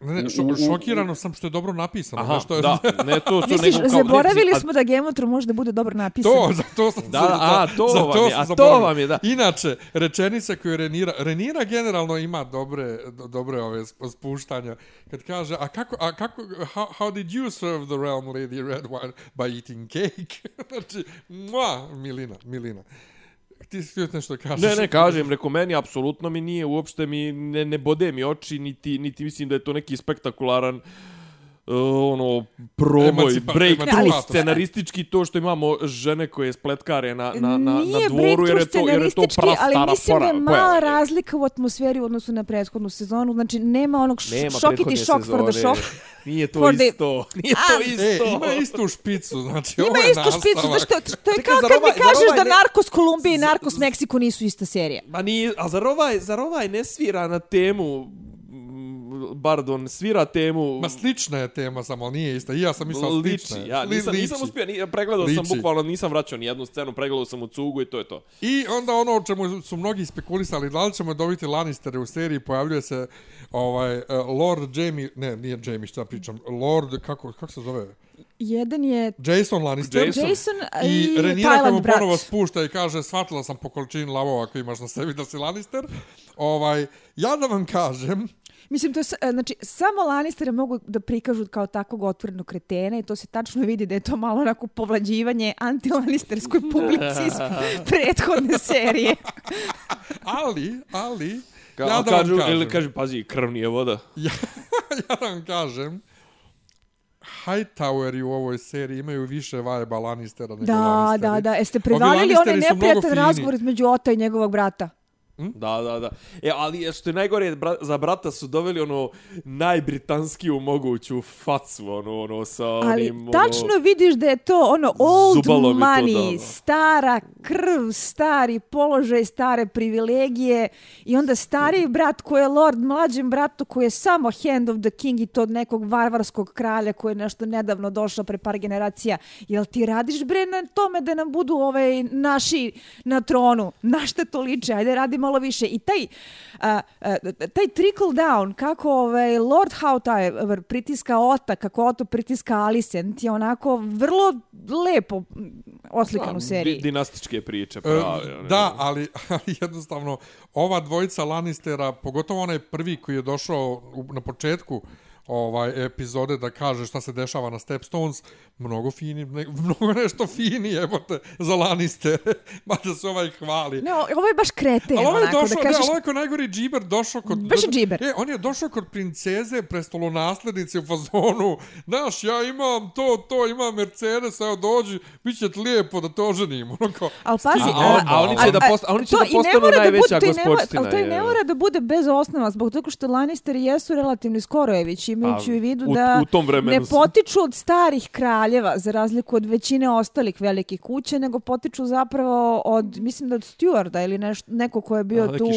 Ne, ne, šo, šokirano sam što je dobro napisano. Aha, što je... da, ne to, to Misliš, kao zaboravili smo da Game of Thrones može da bude dobro napisano. To, za to sam da, za, a, to, za to vam je, a to vam je, da. Inače, rečenica koju Renira, Renira generalno ima dobre, dobre ove spuštanja. Kad kaže, a kako, a kako, how, how did you serve the realm, Lady Red Wine? By eating cake. znači, mua, Milina, Milina ti si htio nešto kažeš. Ne, ne, kažem, reko meni, apsolutno mi nije, uopšte mi ne, ne bode mi oči, niti, niti mislim da je to neki spektakularan uh, ono proboj Emancipa, break through scenaristički to što imamo žene koje spletkare na na na na dvoru jer je to jer je to prastara ali mislim da je mala razlika u atmosferi u odnosu na prethodnu sezonu. Znači nema onog šokiti šok for the shock. Nije to isto. The... Nije to isto. E, ima istu špicu, znači ima ovo je istu špicu, znači to, to je kao kad mi kažeš da Narcos Kolumbije i Narcos Meksiko nisu ista serija. Ma nije, a zar ovaj, zar ovaj ne svira na temu Bardon svira temu... Ma slična je tema, samo nije ista. I ja sam mislio slična. Liči, ja nisam, nisam uspio, ni, pregledao liči. sam bukvalno, nisam vraćao ni jednu scenu, pregledao sam u cugu i to je to. I onda ono o čemu su mnogi spekulisali, da li ćemo dobiti Lannistere u seriji, pojavljuje se ovaj, uh, Lord Jamie, ne, nije Jamie, šta pričam, Lord, kako, kako se zove? Jedan je... Jason Lannister. Jason, Jason i, i Renira koji mu ponovo spušta i kaže shvatila sam po količini lavova koji imaš na sebi da si Lannister. Ovaj, ja da vam kažem, Mislim, to je, znači, samo Lannistere mogu da prikažu kao takvog otvorenog kretena i to se tačno vidi da je to malo onako povlađivanje anti-Lannisterskoj publici iz prethodne serije. ali, ali, Ka, ja da kažu, vam kažem. Ili kaže, pazi, krv nije voda. ja, ja da vam kažem, Hightoweri u ovoj seriji imaju više vajeba Lannistera nego da, Lannisteri. Da, da, da. Jeste prevalili onaj neprijatan razgovor između Ota i njegovog brata? Hm? Da, da, da. E, ali što je najgore, bra, za brata su doveli ono najbritanskiju moguću facu, ono, ono, sa onim, Ali ono, tačno vidiš da je to ono old money, to, da, stara krv, stari položaj, stare privilegije i onda stari brat koji je lord mlađem bratu koji je samo hand of the king i to od nekog varvarskog kralja koji je nešto nedavno došao pre par generacija. Jel ti radiš bre na tome da nam budu ovaj naši na tronu? Na šta to liče? Ajde radimo malo više. I taj, uh, taj trickle down, kako ovaj, Lord Howtire pritiska Ota, kako Otto pritiska Alicent, je onako vrlo lepo oslikan da, u seriji. Dinastičke priče, prave. Uh, da, ali, ali jednostavno, ova dvojica Lannistera, pogotovo onaj prvi koji je došao na početku, ovaj epizode da kaže šta se dešava na Stepstones, mnogo fini, ne, mnogo nešto fini, jebote, za Lannister. Ma da se ovaj hvali. Ne, ovo je baš kreten, ali ovaj onako, došao, da kažeš... Ne, ovaj ko najgori džiber došao kod... Baš je džiber. E, on je došao kod princeze, prestolonaslednice u fazonu. Znaš, ja imam to, to, imam Mercedes, evo dođi, bit će lijepo da te oženim. Ono kao, ali pazi, a, a, a, oni će da, post, a oni će da postanu najveća gospodština. Ali to i ne mora da bude bez osnova, zbog toga što Lannister jesu relativno skorojevići, imajući u vidu da u, tom ne potiču od starih kraljeva, za razliku od većine ostalih velikih kuće, nego potiču zapravo od, mislim da od Stewarda ili neš, neko ko je bio A, tu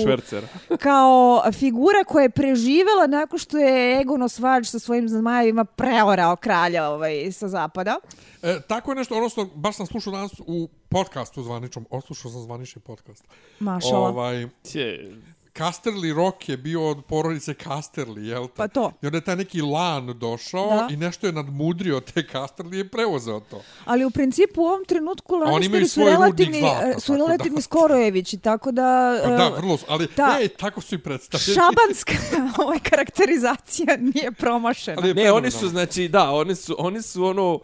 kao figura koja je preživela nakon što je Egon Osvađ sa svojim zmajevima preorao kralja ovaj, sa zapada. E, tako je nešto, odnosno, baš sam slušao danas u podcastu zvaničnom, oslušao sam zvanični podcast. Mašala. Ovaj, Casterly Rock je bio od porodice Casterly, jel? Pa to. I onda je taj neki lan došao da. i nešto je nadmudrio te Casterly i je preuzeo to. Ali u principu u ovom trenutku Lannisteri su relativni, zlata, su relativni skorojevići, tako da... Pa da, vrlo su, ali ta, ej, tako su i predstavljeni. Šabanska ovaj, karakterizacija nije promašena. Ali ne, oni su, znači, da, oni su, oni su ono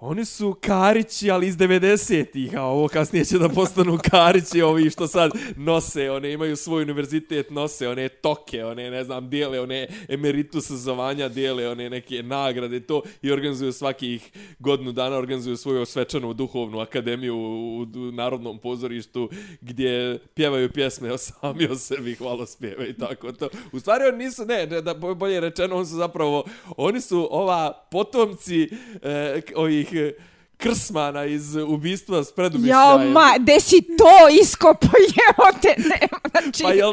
Oni su Karići, ali iz 90-ih, a ovo kasnije će da postanu Karići, ovi što sad nose, one imaju svoj univerzitet, nose one toke, one, ne znam, dijele one emeritus zvanja, dijele one neke nagrade, to, i organizuju svakih godinu dana, organizuju svoju svečanu duhovnu akademiju u, u Narodnom pozorištu, gdje pjevaju pjesme o sami o sebi, hvala spjeve i tako to. U stvari oni nisu, ne, da bolje rečeno, oni su zapravo, oni su ova potomci eh, ovih eh, krsmana iz ubistva s predumišljajem. Jo, ma, gde si to iskopo, jevo te, nema, znači, pa, jel,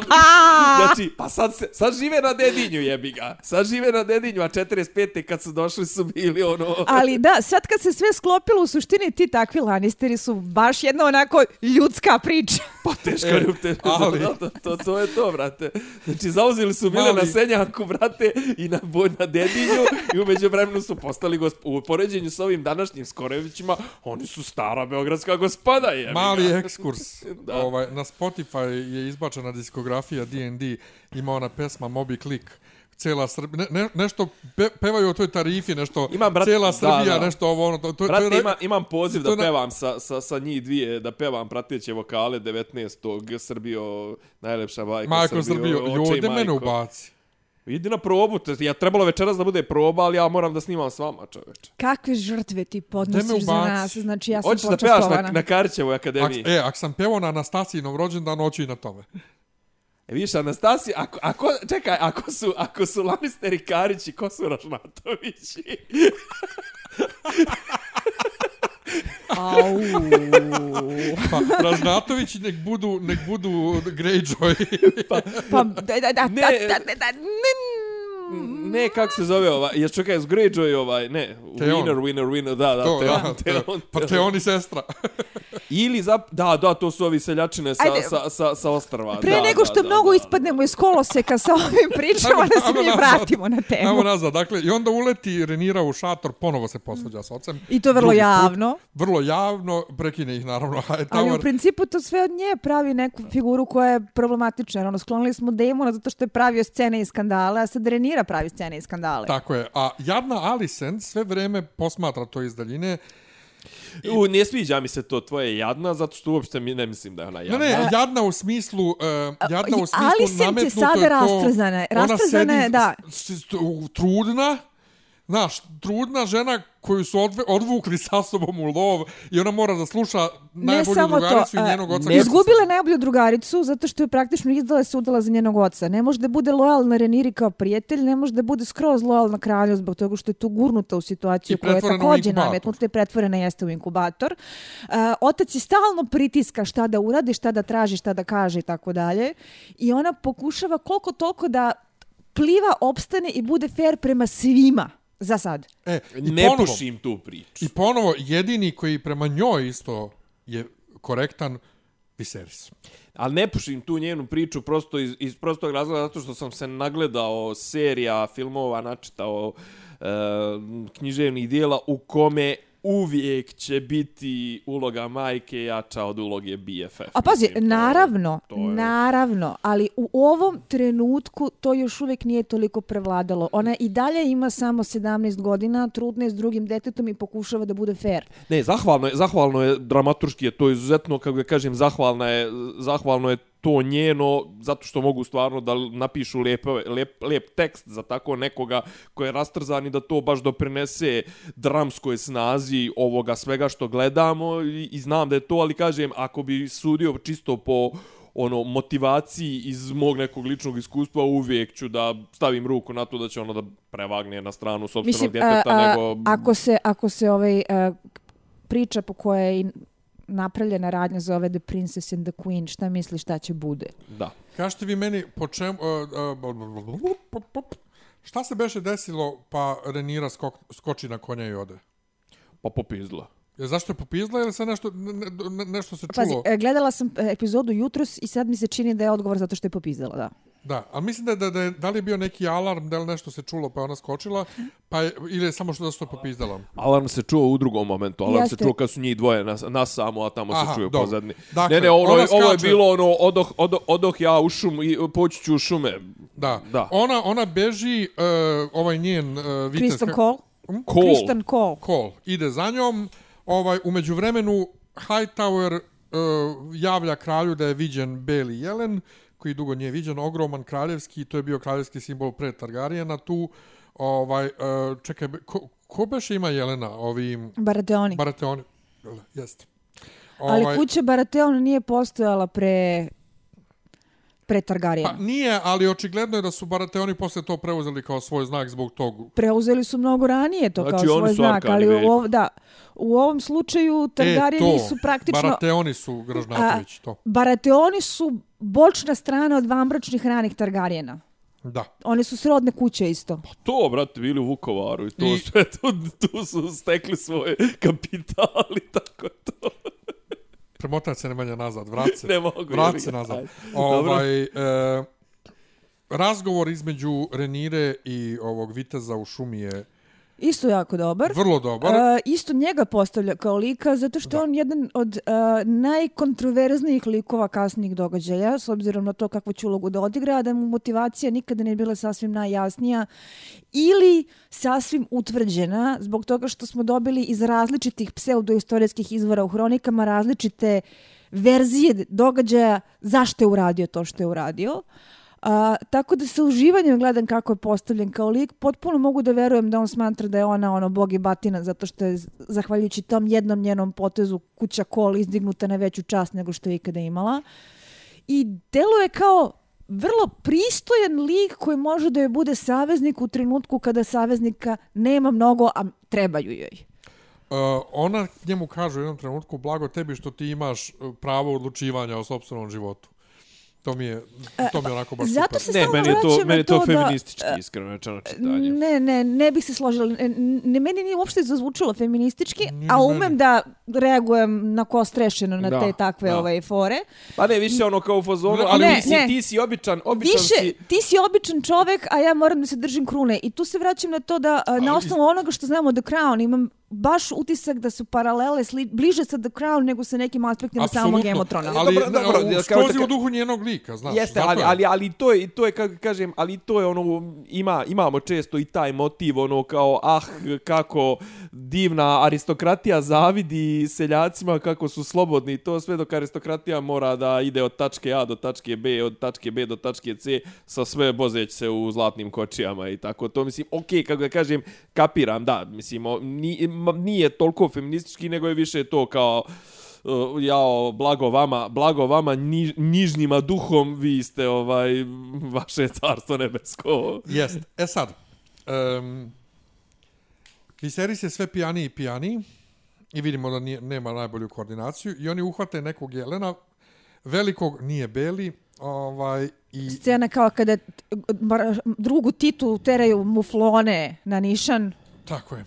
znači, pa sad, se, sad žive na dedinju, jebi ga. Sad žive na dedinju, a 45. kad su došli su bili ono... Ali da, sad kad se sve sklopilo, u suštini ti takvi Lannisteri su baš jedna onako ljudska priča. Pa teško e, ljubte, ali... to, to, to je to, brate. Znači, zauzili su bile na senjaku, brate, i na, na dedinju, i umeđu vremenu su postali gosp... u poređenju s ovim današnjim Skorević Beograđićima, oni su stara beogradska gospoda. Je, Mali ekskurs. ovaj, na Spotify je izbačena diskografija D&D, ima ona pesma Moby Click cela Srbija, ne, ne, nešto pe, pevaju o toj tarifi, nešto, imam, brat, cela Srbija, da, da. nešto ovo, ono, to, to, Brate, to, ima, imam poziv da pevam sa, sa, sa njih dvije, da pevam prateće vokale 19. Srbio, najlepša bajka Majko Srbio, Srbio jode mene ubaci. Idi na probu, te, ja trebalo večeras da bude proba, ali ja moram da snimam s vama, čoveče. Kakve žrtve ti podnosiš za nas? Znači, ja sam Hoćeš da pevaš na, na Karićevoj akademiji? Ak, e, ako sam pevao na Anastasijinom rođendan, hoću i na tome. E, vidiš, Anastasija, ako, ako, čekaj, ako su, ako su Lannisteri Karići, ko su Rašmatovići? Au. pa, Ražnatović nek budu, nek budu Greyjoy. pa, pa, da, da, da, ne, da, da, da, ne, ne, kako se zove ovaj, ja čekaj, s Greyjoy ovaj, ne, Teon. winner, winner, winner, da, da, to, Teon, da, Teon, Pa Teon i sestra. Ili, za, da, da, to su ovi seljačine sa, Ajde, sa, sa, sa ostrava. Pre da, nego što da, mnogo da, ispadnemo iz koloseka sa ovim pričama, da se mi vratimo na temu. Evo nazad, dakle, i onda uleti Renira u šator, ponovo se posvađa s ocem. I to vrlo javno. Put, vrlo javno, prekine ih naravno. Ali u principu to sve od nje pravi neku figuru koja je problematična. Ono, sklonili smo Demona zato što je pravio scene i skandale, a sad Renira pravi scene i skandale. Tako je. A jadna Alicent sve vreme posmatra to iz daljine. I... U, ne sviđa mi se to tvoje jadna, zato što uopšte mi ne mislim da je ona jadna. Ne, ne, jadna u smislu, uh, jadna u smislu Alicent nametnuto je to. Alicent je sada rastrezana. Rastrezana je, da. Trudna, znaš, trudna žena koju su odve, odvukli sa sobom u lov i ona mora da sluša najbolju drugaricu to, i njenog oca. Ne izgubila je najbolju drugaricu zato što je praktično izdala se udala za njenog oca. Ne može da bude lojalna Reniri kao prijatelj, ne može da bude skroz lojalna kralju zbog toga što je tu gurnuta u situaciju koja je također nametnuta i pretvorena jeste u inkubator. Uh, otac je stalno pritiska šta da uradi, šta da traži, šta da kaže i tako dalje. I ona pokušava koliko toliko da pliva, opstane i bude fair prema svima. Za sad. E, ne ponovo, pušim tu priču. I ponovo, jedini koji prema njoj isto je korektan, Viserys. Ali ne pušim tu njenu priču prosto iz, iz prostog razloga zato što sam se nagledao serija, filmova, načitao e, književnih dijela u kome uvijek će biti uloga majke jača od uloge BFF. A pazi, Mislim, naravno, to je... naravno, ali u ovom trenutku to još uvijek nije toliko prevladalo. Ona i dalje ima samo 17 godina, trudna je s drugim detetom i pokušava da bude fair. Ne, zahvalno je, zahvalno je dramaturški, je to izuzetno, kako ga kažem, zahvalno je, zahvalno je to njeno, zato što mogu stvarno da napišu lijep, lijep, lijep tekst za tako nekoga koji je rastrzan i da to baš doprinese dramskoj snazi ovoga svega što gledamo i, i znam da je to, ali kažem, ako bi sudio čisto po ono motivaciji iz mog nekog ličnog iskustva uvijek ću da stavim ruku na to da će ono da prevagne na stranu sopstvenog djeteta a, a, nego ako se ako se ovaj a, priča po kojoj napravljena radnja zove The Princess and the Queen, šta misliš šta će bude? Da. Kažete vi meni po čemu... Uh, uh, šta se beše desilo pa Renira skok, skoči na konja i ode? Pa popizdla. Je zašto je popizdla ili se nešto, ne, ne, nešto se čulo? Pazi, e, gledala sam e, epizodu jutros i sad mi se čini da je odgovor zato što je popizdala, da. Da, ali mislim da, da, da, da li je bio neki alarm, da li nešto se čulo pa je ona skočila, pa je, ili je samo što da se to popizdala? Alarm se čuo u drugom momentu, alarm Jeste. se čuo kad su njih dvoje na, na samo, a tamo Aha, se čuje pozadni. Dakle, ne, ne, ono, ovo je bilo ono, odoh, odoh, odoh ja u šum i poći ću u šume. Da, da. Ona, ona beži, uh, ovaj njen uh, vitez... Kristen Cole? Hm? Cole. Kristen Cole. Cole. Ide za njom, ovaj, umeđu vremenu Hightower uh, javlja kralju da je viđen Beli Jelen, koji dugo nije viđen, ogroman kraljevski, to je bio kraljevski simbol pre Targarijena tu. Ovaj, uh, čekaj, ko, ko beše ima Jelena? Ovi... Barateoni. Barateoni, jeste. Ovaj... Ali kuća Barateon nije postojala pre pre Targaryen. Pa nije, ali očigledno je da su Barateoni posle to preuzeli kao svoj znak zbog tog. Preuzeli su mnogo ranije to znači, kao svoj znak, ali u, ov, da, u ovom slučaju Targaryeni e, su praktično... Barateoni su Gražnatović, to. Barateoni su bočna strana od vambračnih ranih Targaryena. Da. Oni su srodne kuće isto. Pa to, brate, bili u Vukovaru i to I... sve, tu, tu su stekli svoje kapitali, tako to premotat se Nemanja nazad, vrat se, ne mogu, vrat se nazad. Ovaj, e, razgovor između Renire i ovog Viteza u šumi je Isto jako dobar. Vrlo dobar. Uh, isto njega postavlja kao lika, zato što da. on jedan od uh, najkontroverznijih likova kasnijih događaja, s obzirom na to kakvu će ulogu da odigra, da mu motivacija nikada ne bila sasvim najjasnija ili sasvim utvrđena, zbog toga što smo dobili iz različitih pseudoistorijskih izvora u hronikama različite verzije događaja zašto je uradio to što je uradio. Uh, A, tako da sa uživanjem gledam kako je postavljen kao lik. Potpuno mogu da verujem da on smatra da je ona ono bog i batina zato što je zahvaljujući tom jednom njenom potezu kuća kol izdignuta na veću čast nego što je ikada imala. I delo je kao vrlo pristojan lik koji može da joj bude saveznik u trenutku kada saveznika nema mnogo, a trebaju joj. Uh, ona njemu kaže u jednom trenutku, blago tebi što ti imaš e, pravo odlučivanja o sobstvenom životu. To mi je, to mi je onako baš Zato super. se ne, meni je to, meni je to, to feministički, da, iskreno rečeno čitanje. Ne, ne, ne bih se složila. Ne, meni nije uopšte zazvučilo feministički, a umem meni. da reagujem na ko strešeno na da, te takve da. ovaj fore. Pa ne, više ono kao u fazonu, ali ne, mislim, ne. ti si običan, običan više, si... ti si običan čovek, a ja moram da se držim krune. I tu se vraćam na to da ali, na osnovu onoga što znamo The Crown imam baš utisak da su paralele sli, bliže sa The Crown nego sa nekim aspektima Absolutno. samog Emotrona. Ali dobro, dobro, dobro, skrozi u duhu njenog lika, znaš. Jeste, ali, ali, ali to je, to je, kako kažem, ali to je ono, ima, imamo često i taj motiv, ono, kao, ah, kako divna aristokratija zavidi seljacima kako su slobodni to sve dok aristokratija mora da ide od tačke A do tačke B, od tačke B do tačke C sa sve bozeć se u zlatnim kočijama i tako. To mislim, ok, kako da kažem, kapiram, da, mislim, nije, nije toliko feministički, nego je više to kao uh, jao, blago vama, blago vama niž, nižnjima duhom, vi ste ovaj, vaše carstvo nebesko. Jest. E sad, um, Viserys je sve pijani i pijani i vidimo da nije, nema najbolju koordinaciju i oni uhvate nekog jelena, velikog nije beli, ovaj, i... Scena kao kada drugu titu teraju muflone na nišan. Tako je.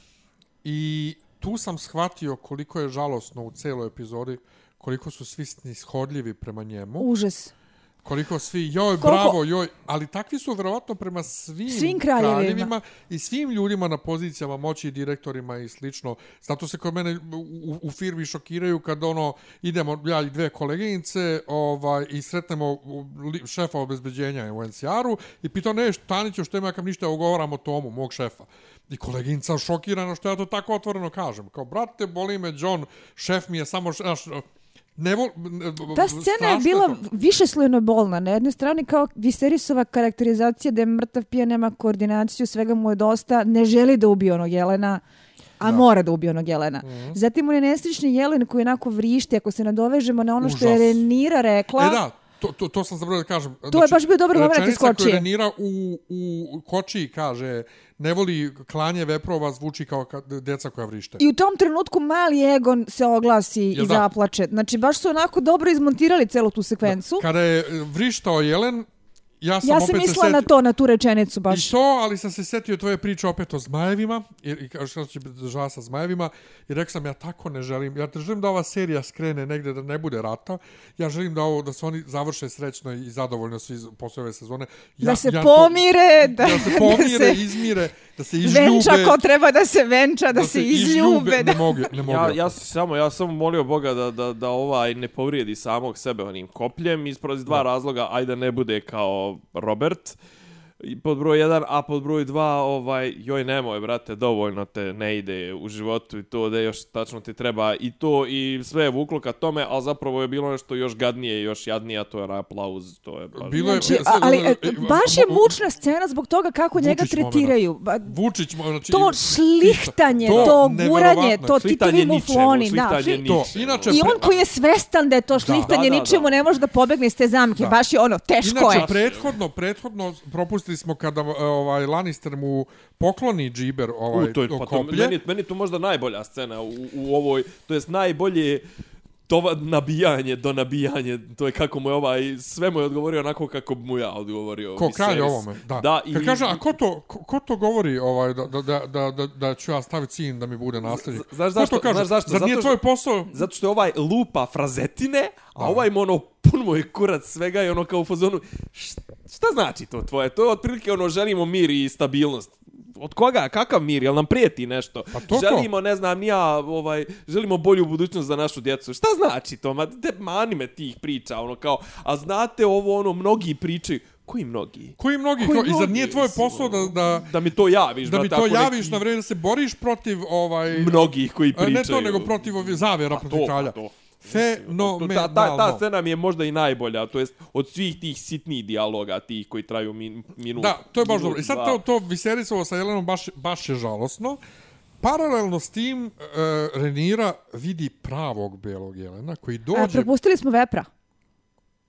I tu sam shvatio koliko je žalosno u celoj epizodi koliko su svi snishodljivi prema njemu. Užas. Koliko svi, joj, Koliko... bravo, joj, ali takvi su vjerovatno prema svim, svim kraljevima. kraljevima i svim ljudima na pozicijama moći i direktorima i slično. Zato se kod mene u, u firmi šokiraju kad ono, idemo, ja i dve koleginice ovaj, i sretnemo šefa obezbeđenja u NCR-u i pitao, ne, Taniću, što ima kam ništa ugovaramo tomu, mog šefa. I koleginica šokirana što ja to tako otvoreno kažem. Kao, brate, boli me John, šef mi je samo, šef, ne vol, ne, Ta scena je bila to. više slojno bolna. Na jednoj strani kao Viserisova karakterizacija da je mrtav pija, nema koordinaciju, svega mu je dosta, ne želi da ubije onog Jelena, a da. mora da ubije onog Jelena. Mm -hmm. Zatim on je neslični Jelen koji onako vrišti, ako se nadovežemo na ono Užas. što je Renira rekla. E da, to, to, to sam zaboravio da kažem. To znači, je baš bio dobar moment da skoči. Rečenica koju Renira u, u koči kaže ne voli klanje veprova, zvuči kao deca koja vrište. I u tom trenutku mali Egon se oglasi Jel i da? zaplače. Znači, baš su onako dobro izmontirali celu tu sekvencu. Da. Kada je vrištao Jelen, Ja sam, ja sam mislila se na to, na tu rečenicu baš. I to, ali sam se setio tvoje priče opet o zmajevima, i, i kao što će biti žala sa zmajevima, i rekao sam, ja tako ne želim, ja želim da ova serija skrene negde da ne bude rata, ja želim da ovo, da se oni završe srećno i zadovoljno svi posle ove sezone. Ja, da se ja pomire, to, da, da se pomire, da se, izmire, da se izljube. Venča ko treba da se venča, da, da se, se izljube. Da. Ne mogu, ne mogu. Ja, ja, samo, ja sam molio Boga da, da, da ovaj ne povrijedi samog sebe onim kopljem, iz dva da. razloga, ajde ne bude kao Robert, pod broj 1, a pod broj 2, ovaj, joj nemoj, brate, dovoljno te ne ide u životu i to da još tačno ti treba i to i sve je vuklo ka tome, ali zapravo je bilo nešto još gadnije i još jadnije, a to je aplauz, to je baš... Bilo je, znači, ali, e, baš je mučna scena zbog toga kako Vučić njega tretiraju. Vučić, znači... To šlihtanje, to, to guranje, to titovi mufloni, da. To, inače, I on koji je svestan da je to šlihtanje, da, da, da, ničemu ne može da pobegne iz te zamke, da. baš je ono, teško inače, je. Inače, prethodno, prethodno propustili mislili smo kada e, ovaj Lannister mu pokloni džiber ovaj u, to je, pa to, meni, meni to možda najbolja scena u, u ovoj, to jest najbolje to nabijanje do nabijanje, to je kako mu je ovaj, sve mu je odgovorio onako kako mu ja odgovorio. Ko kralj ovome, da. da i... Kad kaže, a ko to, ko, ko to govori ovaj, da, da, da, da, da, da ću ja staviti sin da mi bude nasljednik? Znaš zašto? Kaže? Znaš zašto? Zar nije tvoj posao? Zato što je ovaj lupa frazetine, a, a. ovaj ima ono pun moj kurac svega i ono kao u fazonu, šta znači to tvoje? To je otprilike ono, želimo mir i stabilnost od koga, kakav mir, jel nam prijeti nešto? Pa to želimo, ne znam, nija, ovaj, želimo bolju budućnost za našu djecu. Šta znači to? Ma, te mani me tih priča, ono kao, a znate ovo, ono, mnogi pričaju, Koji mnogi? Koji mnogi? Koji mnogi? I zar nije tvoj posao da, da... Da mi to javiš. Da mi to javiš neki... na vrijeme da se boriš protiv ovaj... Mnogih koji pričaju. Ne to, nego protiv ovih zavjera pa protiv kralja. Pa to. Fenomenalno. Ta, ta, ta scena mi je možda i najbolja, to jest od svih tih sitnih dijaloga, tih koji traju min, minut. Da, to je baš dobro. I sad to, to Viserisovo sa Jelenom baš, baš je žalosno. Paralelno s tim, uh, Renira vidi pravog belog Jelena koji dođe... A, prepustili smo Vepra.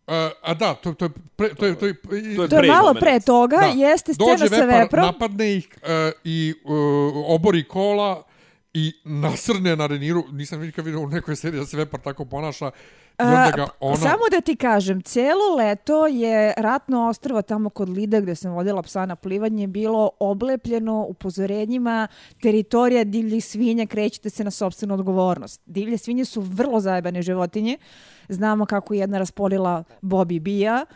Uh, a da, to, to, je, pre, to, je, to, je, to, je, to je malo pre toga, da. jeste scena Dođe sa Veprom. napadne ih uh, i uh, obori kola, i nasrne na Reniru, nisam nikad vidio u nekoj seriji da se Vepar tako ponaša, i onda ga ona... Samo da ti kažem, cijelo leto je ratno ostrvo tamo kod Lida gdje sam vodila psa na plivanje bilo oblepljeno upozorenjima teritorija divljih svinja, krećete se na sobstvenu odgovornost. Divlje svinje su vrlo zajebane životinje. Znamo kako jedna raspolila Bobby Bija.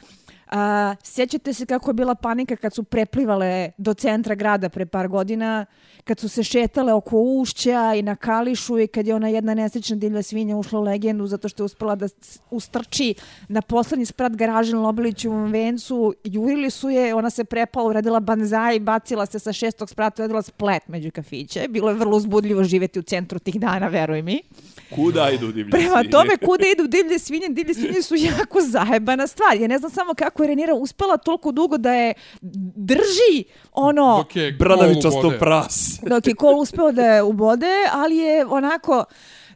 A, sjećate se kako je bila panika kad su preplivale do centra grada pre par godina, kad su se šetale oko ušća i na kališu i kad je ona jedna nesrećna divlja svinja ušla u legendu zato što je uspela da ustrči na poslednji sprat garaže na Lobilićevom vencu. Jurili su je, ona se prepala, uradila banzaj, bacila se sa šestog sprata, uradila splet među kafiće. Bilo je vrlo uzbudljivo živjeti u centru tih dana, veruj mi. Kuda idu divlje Prema svinje? Prema tome, kuda idu divlje svinje? Divlje svinje su jako zajebana stvar. Ja ne znam samo kako je Renira uspela toliko dugo da je drži ono... Dok je Bradavičasto pras. Dok je kol uspeo da je ubode, ali je onako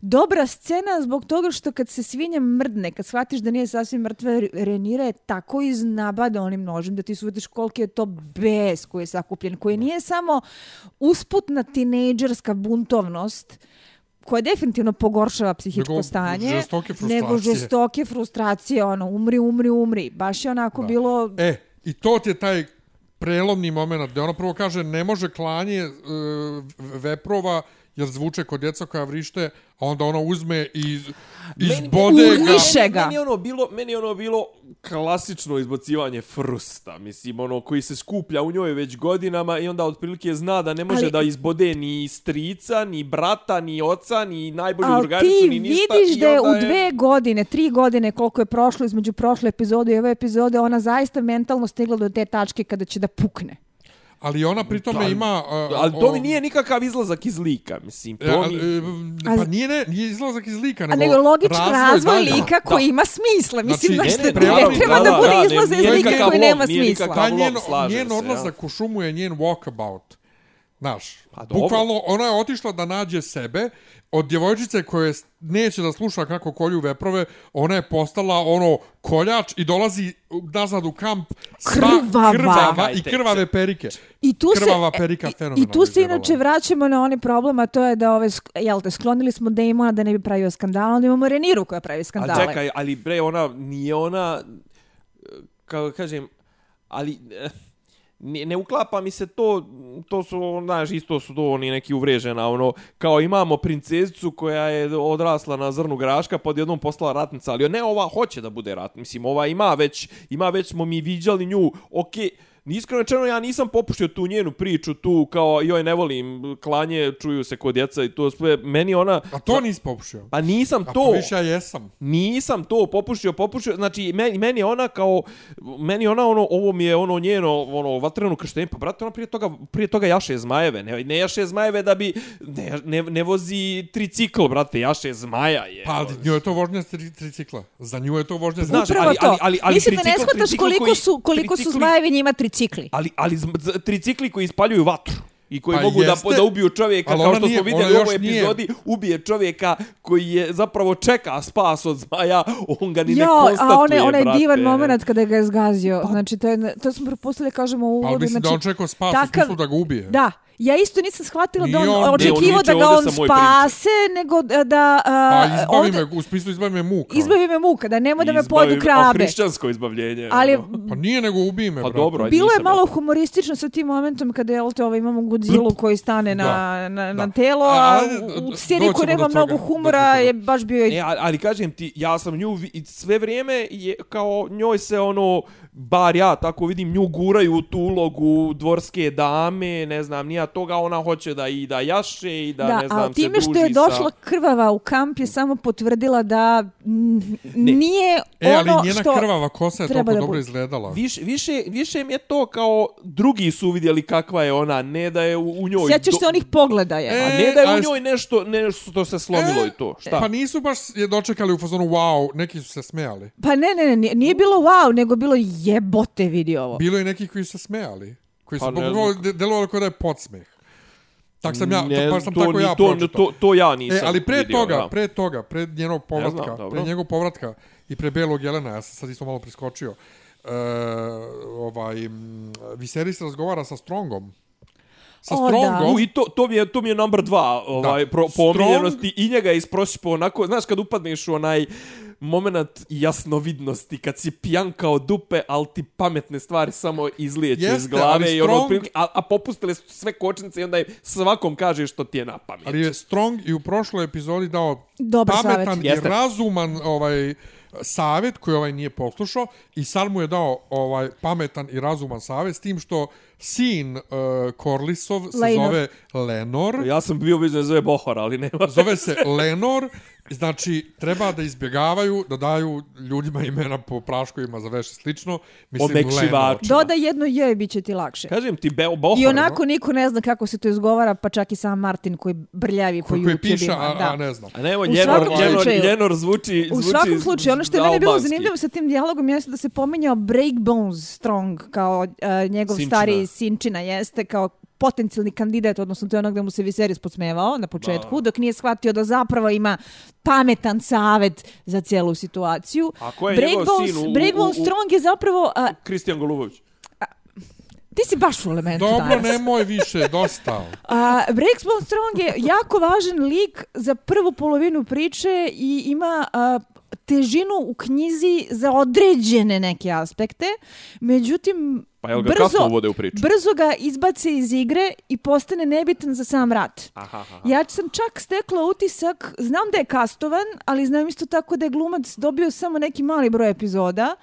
dobra scena zbog toga što kad se svinja mrdne, kad shvatiš da nije sasvim mrtva, Renira je tako iznabada onim nožem da ti shvatiš koliko je to bes koji je sakupljen, koji nije samo usputna tinejdžerska buntovnost, koja definitivno pogoršava psihičko nego stanje, žestoke nego žestoke frustracije, ono, umri, umri, umri. Baš je onako da. bilo... E, i to ti je taj prelomni moment gdje ona prvo kaže ne može klanje uh, veprova jer zvuče kod djeca koja vrište, a onda ona uzme i izbode meni, ga. Meni, meni, ono bilo, meni ono bilo klasično izbacivanje frusta, mislim, ono koji se skuplja u njoj već godinama i onda otprilike zna da ne može Ali, da izbode ni strica, ni brata, ni oca, ni najbolju drugaricu, ni ništa. Ali ti vidiš da je u dve godine, tri godine koliko je prošlo između prošle epizode i ove epizode, ona zaista mentalno stigla do te tačke kada će da pukne. Ali ona pri tome da, ima... Uh, ali to mi nije nikakav izlazak iz lika, mislim. To mi... E, pa nije, ne, nije izlazak iz lika, nego, nego logičan razvoj, razvoj lika koji da. ima smisla. Mislim, znači, ne, ne, ne, ne, treba da, da, bude da, izlaze iz lika koji nema smisla. Ta njen, njen odlazak u šumu je njen walkabout. Znaš, pa bukvalno ona je otišla da nađe sebe od djevojčice koje neće da sluša kako kolju veprove, ona je postala ono koljač i dolazi nazad u kamp sva krvava, krvava i krvave perike. I tu Krvava se, perika I, I tu se inače vraćamo na one problem, a to je da ove, jel te, sklonili smo Damona da ne bi pravio skandal, onda imamo Reniru koja pravi skandale. A čekaj, ali bre, ona nije ona, kako kažem, ali... Eh, ne, uklapa mi se to, to su, znaš, isto su to oni neki uvrežena, ono, kao imamo princezicu koja je odrasla na zrnu graška, pa pod jednom poslala ratnica, ali ne, ova hoće da bude rat, mislim, ova ima već, ima već smo mi viđali nju, okej, okay, Iskreno rečeno, ja nisam popuštio tu njenu priču, tu kao, joj, ne volim klanje, čuju se kod djeca i to sve. Meni ona... A to nisi popuštio? Pa nisam A to. A više ja jesam. Nisam to popuštio, popuštio. Znači, meni, meni ona kao, meni ona ono, ovo mi je ono njeno, ono, vatreno krštenje. Pa, brate, ona prije toga, prije toga jaše zmajeve. Ne, ne jaše zmajeve da bi, ne, ne, ne vozi tricikl, brate, jaše zmaja je. Pa, ali nju je to vožnja tri, tricikla. Za nju je to vožnja zmaja. Znaš, ali, ali, ali, ali, Mislim da ne shvataš koliko su, koliko su zmajevi njima tricikli. Ali, ali tricikli koji ispaljuju vatru i koji pa mogu jeste, da, da ubiju čovjeka, kao što nije, smo vidjeli u ovoj epizodi, nije. ubije čovjeka koji je zapravo čeka spas od zmaja, on ga ni jo, ne konstatuje, a one, onaj brate. divan moment kada ga je zgazio, pa, znači to, je, to smo propustili, kažemo u uvodu. Ali mislim znači, da on čekao spas takav, u smislu da ga ubije. Da, Ja isto nisam shvatila da on, on očekivao da ga on spase, nego da... Uh, pa izbavi me, u smislu izbavi me muka. Izbavi me muka, da nema da me pojedu krabe. Hrišćansko izbavljenje. Ali, pa nije nego ubij me, pa dobro, Bilo je malo humoristično sa tim momentom kada je, ovaj, imamo Godzilla koji stane na, da, na, na telo, a, a u seriji koji nema mnogo humora je baš bio... E, ali kažem ti, ja sam nju sve vrijeme je kao njoj se ono bar ja tako vidim nju guraju u tu ulogu dvorske dame, ne znam, nija toga ona hoće da i da jaše i da, da ne znam, se druži sa... Da, a time što je došla krvava u kamp je samo potvrdila da ne. nije e, ali ono njena što krvava kosa je toliko dobro izgledala. Viš, više, više mi je to kao drugi su vidjeli kakva je ona, ne da je u, u njoj... Sjećaš do... se onih pogleda je. E, a ne da je u njoj nešto, nešto što se slomilo e, i to. Šta? Pa nisu baš je dočekali u fazonu wow, neki su se smejali. Pa ne, ne, ne, nije bilo wow, nego bilo jebote vidi ovo. Bilo je neki koji su se smejali. Koji su pa delovali kao da je podsmeh. Tak sam ja, ne, to, pa sam to, tako ja to, to, to, ja nisam e, ali pre vidio, toga, ja. pre toga, pre njenog povratka, znam, pre njegovog povratka i pre Belog Jelena, ja sam sad isto malo preskočio, uh, ovaj, Viserys razgovara sa Strongom. Sa o, Strongom. U, I to, to, mi je, to mi je number dva ovaj, pro, po omiljenosti. I njega isprosipo onako, znaš kad upadneš u onaj moment jasnovidnosti, kad si pijan kao dupe, ali ti pametne stvari samo izlijeću iz glave i ono, strong... a, a popustile su sve kočnice i onda je svakom kaže što ti je na pamet. Ali je Strong i u prošloj epizodi dao Dobar pametan savjet. i Jeste. razuman ovaj, savjet koji ovaj nije poslušao i sad mu je dao ovaj pametan i razuman savjet s tim što sin uh, Korlisov se Lenor. zove Lenor. Ja sam bio biznes zove Bohor, ali nema. Zove se Lenor Znači, treba da izbjegavaju, da daju ljudima imena po praškovima za veše slično. Mislim, Omekšivačima. Doda jedno je i bit će ti lakše. Kažem ti, Beo Bohor. I onako no? niko ne zna kako se to izgovara, pa čak i sam Martin koji brljavi po YouTube. Koji piša, a, da. a ne znam. A nema, Ljenor, Ljenor, Ljenor zvuči, zvuči U svakom slučaju, ono što je mene bilo zanimljivo sa tim dijalogom jeste da se pominjao Breakbones Strong kao uh, njegov Sinčina. stari Sinčina jeste kao potencijalni kandidat, odnosno to je ono gde mu se Viserys podsmevao na početku, ba. dok nije shvatio da zapravo ima pametan savet za cijelu situaciju. A ko je Breakbone, njegov sin u, Breakbone Strong je zapravo... Kristijan Golubović. Ti si baš u elementu Dobro, danas. Dobro, nemoj više, dosta. A, Breakbone Strong je jako važan lik za prvu polovinu priče i ima a, težinu u knjizi za određene neke aspekte. Međutim, Pa jel ga brzo, uvode u priču? Brzo ga izbace iz igre i postane nebitan za sam rat. Aha, aha. Ja sam čak stekla utisak, znam da je kastovan, ali znam isto tako da je glumac dobio samo neki mali broj epizoda,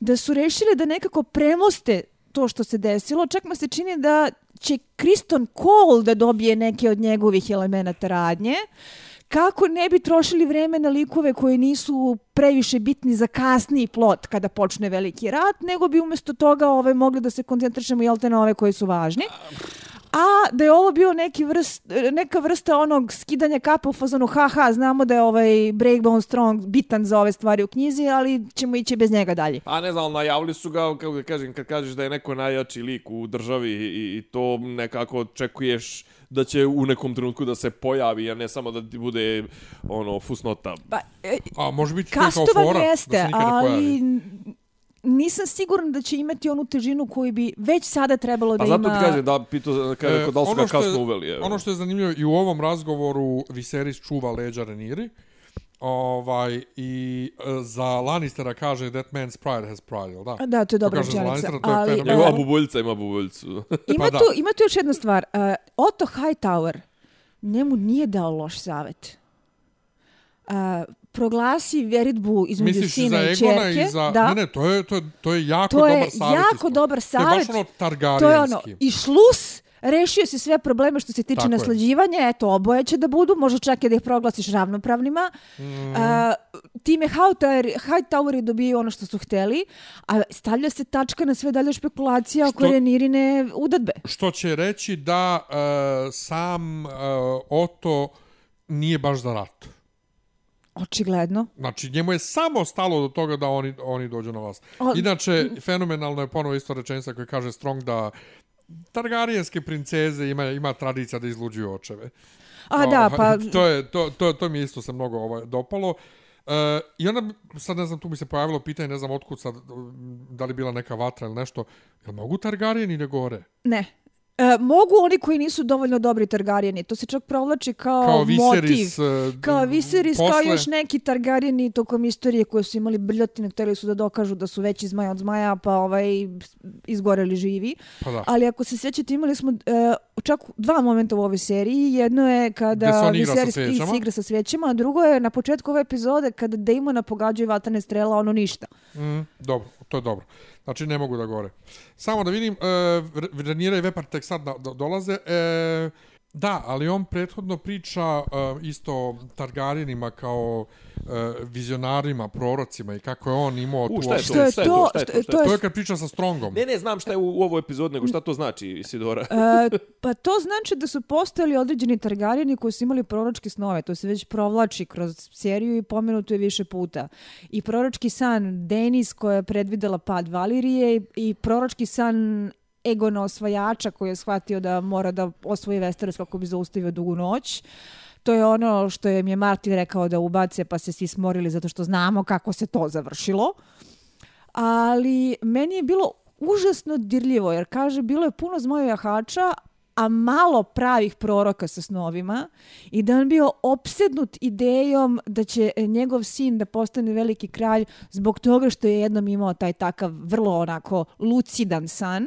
da su rešili da nekako premoste to što se desilo. Čak mi se čini da će Kriston Cole da dobije neke od njegovih elemenata radnje. Kako ne bi trošili vreme na likove koji nisu previše bitni za kasniji plot kada počne veliki rat, nego bi umjesto toga ovaj, mogli da se koncentrišemo jel te na ove koji su važni. A da je ovo bio neki vrst, neka vrsta onog skidanja kapa u fazonu haha, znamo da je ovaj Breakbone Strong bitan za ove stvari u knjizi, ali ćemo ići bez njega dalje. A ne znam, najavili su ga, kako da kažem, kad kažeš da je neko najjači lik u državi i, i to nekako očekuješ da će u nekom trenutku da se pojavi, a ne samo da ti bude ono fusnota. Pa, e, a može biti kao fora, jeste, da se ali nisam siguran da će imati onu težinu koju bi već sada trebalo da ima. A zato ti kaže da pito kaže e, da su ga kasno uveli. Evo. Ono što je zanimljivo i u ovom razgovoru Viserys čuva leđa Reniri. Ovaj i uh, za Lannistera kaže that man's pride has pride, da? Da, to je dobra rečenica. Ali ima bubuljca, ima bubuljcu. ima pa tu ima tu još jedna stvar. Uh, Otto Hightower njemu nije dao loš savjet. Uh, proglasi veritbu između Misliš sina i čerke. Misliš za Egona i za... Da. Ne, ne, to je, to je, to je jako to dobar savjet. To je jako dobar savjet. To je baš ono targarijanski. To je ono, i šlus, rešio se sve probleme što se tiče Tako naslađivanja, je. eto, oboje će da budu, može čak i da ih proglasiš ravnopravnima. Mm. Uh, time Hightower, Hightower je dobio ono što su hteli, a stavlja se tačka na sve dalje špekulacija oko Renirine udadbe. Što će reći da uh, sam uh, Oto nije baš za rat. Očigledno. Znači, njemu je samo stalo do toga da oni, oni dođu na vas. O... Inače, fenomenalno je ponovo isto rečenica koja kaže Strong da Targarijenske princeze ima, ima tradicija da izluđuju očeve. A, o, da, pa... To, je, to, to, to mi isto se mnogo ovaj, dopalo. Uh, I onda, sad ne znam, tu mi se pojavilo pitanje, ne znam otkud sad, da li bila neka vatra ili nešto. Jel mogu Targarijeni ne gore? Ne, E, mogu oni koji nisu dovoljno dobri Targarijeni. To se čak provlači kao, kao Viserys, motiv. Uh, kao Viserys, posle... kao još neki Targarijeni tokom istorije koje su imali brljotine, htjeli su da dokažu da su veći zmaja od zmaja, pa ovaj, izgoreli živi. Pa da. Ali ako se sjećate, imali smo uh, čak dva momenta u ovoj seriji. Jedno je kada Viserys igra sa svećama, a drugo je na početku ove epizode kada Daemona pogađaju vatane strela, ono ništa. Mm, dobro, to je dobro. Znači, ne mogu da gore. Samo da vidim, e, Renira i Vepar tek sad dolaze. E, da, ali on prethodno priča uh, isto Targaryenima kao uh, vizionarima, prorocima i kako je on imao tu... Šta je to? Šta je to? Šta je to? To je kad priča sa Strongom. Ne, ne, znam šta je u, u ovoj epizodi, nego šta to znači, Isidora? uh, pa to znači da su postojali određeni Targaryeni koji su imali proročke snove. To se već provlači kroz seriju i pomenuto je više puta. I proročki san Denis koja je predvidela pad Valirije i proročki san Egona osvajača koji je shvatio da mora da osvoji Westeros kako bi zaustavio dugu noć. To je ono što je mi je Martin rekao da ubace pa se svi smorili zato što znamo kako se to završilo. Ali meni je bilo užasno dirljivo jer kaže bilo je puno zmoja jahača, a malo pravih proroka sa snovima i da on bio opsednut idejom da će e, njegov sin da postane veliki kralj zbog toga što je jednom imao taj takav vrlo onako lucidan san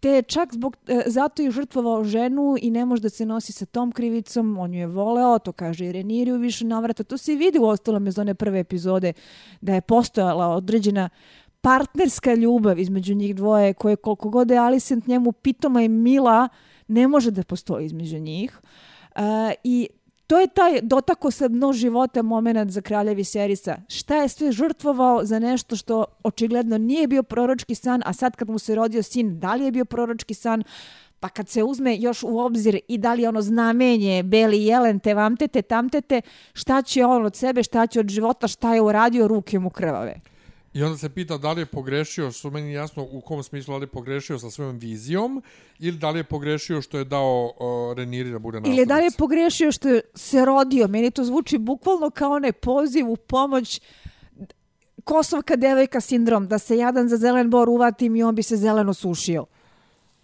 te čak zbog, e, zato je žrtvovao ženu i ne može da se nosi sa tom krivicom, on ju je voleo, to kaže i Reniri u više navrata, to se vidi u ostalom iz one prve epizode, da je postojala određena partnerska ljubav između njih dvoje, koje koliko god je Alicent njemu pitoma i mila, ne može da postoji između njih. Uh, I to je taj dotako se dno života moment za kralja Viserisa. Šta je sve žrtvovao za nešto što očigledno nije bio proročki san, a sad kad mu se rodio sin, da li je bio proročki san? Pa kad se uzme još u obzir i da li je ono znamenje, beli jelen, te vamtete, tamtete, šta će on od sebe, šta će od života, šta je uradio, ruke mu krvave. I onda se pita da li je pogrešio, što meni jasno u kom smislu, da li je pogrešio sa svojom vizijom ili da li je pogrešio što je dao uh, Reniri da bude nastavnic. Ili da li je pogrešio što je se rodio. Meni to zvuči bukvalno kao onaj poziv u pomoć Kosovka devojka sindrom, da se jadan za zelen bor uvatim i on bi se zeleno sušio.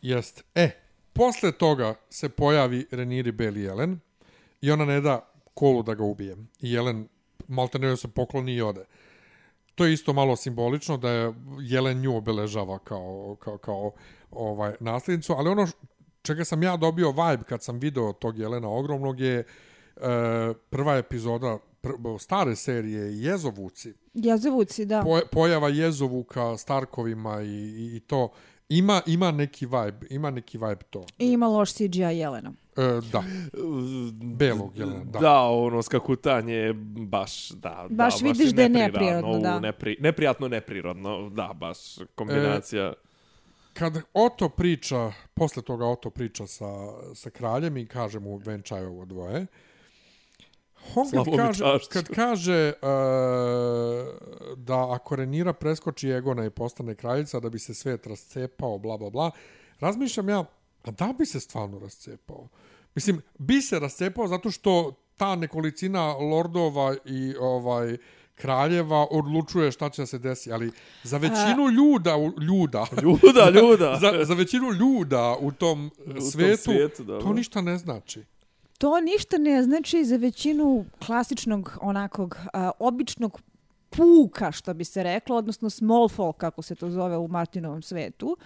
Jest. E, posle toga se pojavi Reniri Beli Jelen i ona ne da kolu da ga ubije. I Jelen malte se pokloni i ode to je isto malo simbolično da je Jelen nju obeležava kao, kao, kao ovaj nasljednicu, ali ono čega sam ja dobio vibe kad sam video tog Jelena ogromnog je uh, prva epizoda pr stare serije Jezovuci. Jezovuci, da. Po, pojava Jezovuka Starkovima i, i, i to ima ima neki vibe, ima neki vibe to. I ima loš CGI Jelena. E, da. Belog Jelena, da. Da, ono skakutanje baš, da. Baš da, vidiš baš da je neprirodno, da. Nepri, neprijatno, neprirodno, da, baš kombinacija. E, kad Oto priča, posle toga Oto priča sa, sa kraljem i kaže mu venčaj ovo dvoje, on kad kaže, kad kaže uh, da ako Renira preskoči Egona i postane kraljica da bi se svet rascepao, bla, bla, bla, razmišljam ja, a da bi se stvarno rascepao? Mislim, bi se rascepao zato što ta nekolicina lordova i ovaj kraljeva odlučuje šta će se desi, ali za većinu ljuda, ljuda, ljuda, ljuda. za, za većinu ljuda u tom u svetu, tom svijetu to ništa ne znači. To ništa ne znači za većinu klasičnog, onakog, a, običnog puka, što bi se reklo, odnosno small folk, kako se to zove u Martinovom svetu.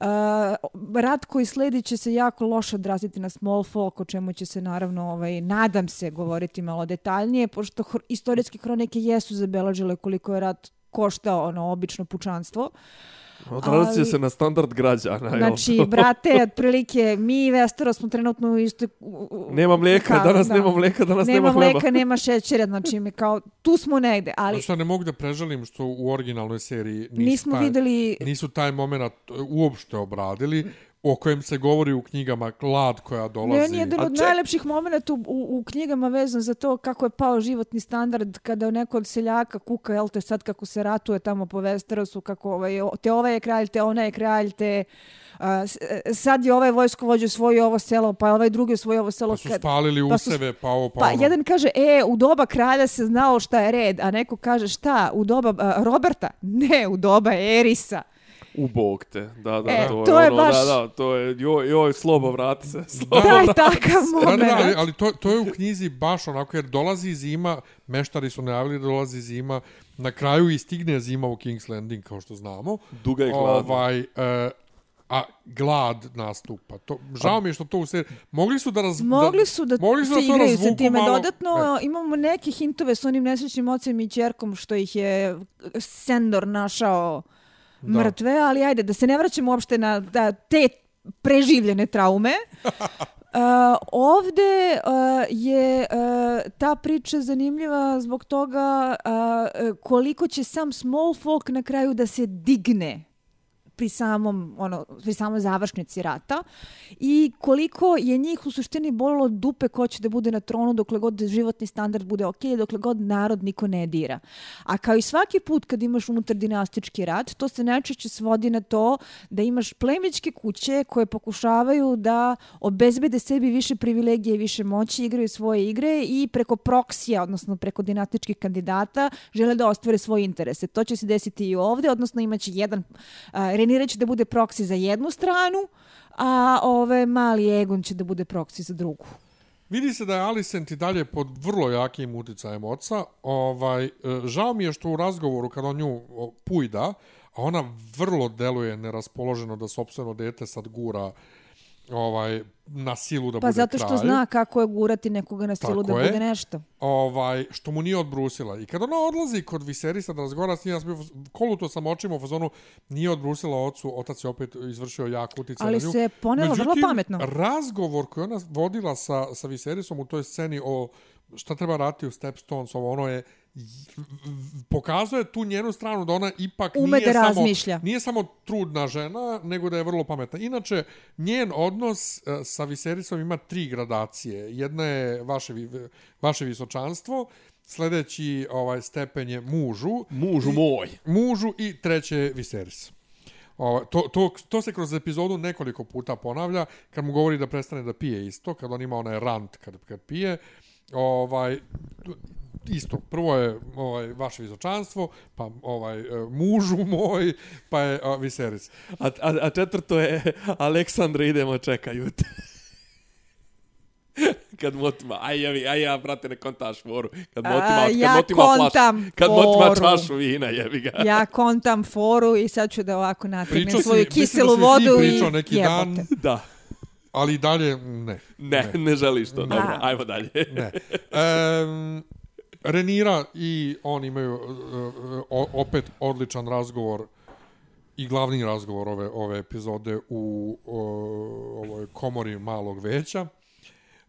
E, uh, rad koji sledi će se jako loše odraziti na small folk, o čemu će se naravno, ovaj, nadam se, govoriti malo detaljnije, pošto hr istorijske hronike jesu zabeležile koliko je rad koštao ono obično pučanstvo. Uh, Odrazit će se na standard građana. Znači, brate, otprilike, mi i Vestero smo trenutno u istoj... Nema mlijeka, ka, danas da. nema mlijeka, danas nema, nema hleba. Nema mlijeka, nema šećera, znači mi kao, tu smo negde, ali... Znači, šta ne mogu da prežalim što u originalnoj seriji nisu, nismo taj, videli... nisu taj moment uopšte obradili, o kojem se govori u knjigama Glad koja dolazi. Meni je jedan od najlepših momenta u, u, u knjigama vezan za to kako je pao životni standard kada neko od seljaka kuka, jel te sad kako se ratuje tamo po Westerosu, kako ovaj, te ovaj je kralj, te ona je kralj, te... Uh, sad je ovaj vojsko vođu svoje ovo selo, pa ovaj drugi svoje ovo selo. Pa su spalili pa su, useve, pa ovo, pa, pa ono. jedan kaže, e, u doba kralja se znao šta je red, a neko kaže, šta, u doba uh, Roberta? Ne, u doba Erisa. U bog te. Da, da, e, to, to je, ono, baš... da, da, to je, joj, joj, slobo, vrati se. Slobo, da, je takav moment. Da, ali, ali to, to je u knjizi baš onako, jer dolazi zima, meštari su najavili da dolazi zima, na kraju i stigne zima u King's Landing, kao što znamo. Duga i hladna. Ovaj, uh, a glad nastupa. To, žao mi je što to u seriji... Mogli su da raz... Mogli su da, mogli su da se igraju sa time. Malo... Dodatno e. imamo neke hintove s onim nesrećnim ocem i čerkom što ih je Sendor našao da. mrtve, ali ajde, da se ne vraćamo uopšte na da, te preživljene traume. Uh, ovde uh, je uh, ta priča zanimljiva zbog toga uh, koliko će sam small folk na kraju da se digne pri samom ono pri samoj završnici rata i koliko je njih u suštini bolilo dupe ko će da bude na tronu dokle god životni standard bude ok, dokle god narod niko ne dira. A kao i svaki put kad imaš unutar dinastički rat, to se najčešće svodi na to da imaš plemičke kuće koje pokušavaju da obezbede sebi više privilegije i više moći, igraju svoje igre i preko proksija, odnosno preko dinastičkih kandidata, žele da ostvare svoje interese. To će se desiti i ovde, odnosno imaće jedan a, Rhaenyra će da bude proksi za jednu stranu, a ove mali Egon će da bude proksi za drugu. Vidi se da je Alicent i dalje pod vrlo jakim uticajem oca. Ovaj, e, žao mi je što u razgovoru kad on nju pujda, a ona vrlo deluje neraspoloženo da sobstveno dete sad gura ovaj na silu da pa bude zato što kralj. zna kako je gurati nekoga na silu Tako da je. bude nešto. Ovaj što mu nije odbrusila. I kad ona odlazi kod Viserisa da razgovara s njim, ja sam bio koluto sam očima u fazonu nije odbrusila ocu, otac je opet izvršio jak Ali na nju. se ponela vrlo pametno. razgovor koji ona vodila sa sa Viserisom u toj sceni o šta treba raditi u Stepstones, ovo ono je pokazuje tu njenu stranu da ona ipak Ume nije da samo razmišlja. nije samo trudna žena, nego da je vrlo pametna. Inače, njen odnos e, sa Viserisom ima tri gradacije. Jedna je vaše, vaše visočanstvo, sljedeći ovaj stepen je mužu. Mužu i, moj. Mužu i treće je Viseris. O, to, to, to se kroz epizodu nekoliko puta ponavlja, kad mu govori da prestane da pije isto, kad on ima onaj rant kad, kad pije. Ovaj, isto, prvo je ovaj vaše visočanstvo, pa ovaj e, mužu moj, pa je a, Viserys. A, a, a četvrto je Aleksandra idemo čekaju te. kad motima, aj jevi, aj ja, brate, ne kontaš foru. Kad motima, A, kad ja motima kontam flaš, kad motima foru. čašu vina, jevi ga. Ja kontam foru i sad ću da ovako si- svoju kiselu vodu i pričao neki dan. jebote. Da. Ali i dalje, ne. Ne, ne, želiš to. Dobro, A. ajmo dalje. Ne. Um, Renira i on imaju uh, opet odličan razgovor i glavni razgovor ove ove epizode u uh, ovoj komori malog veća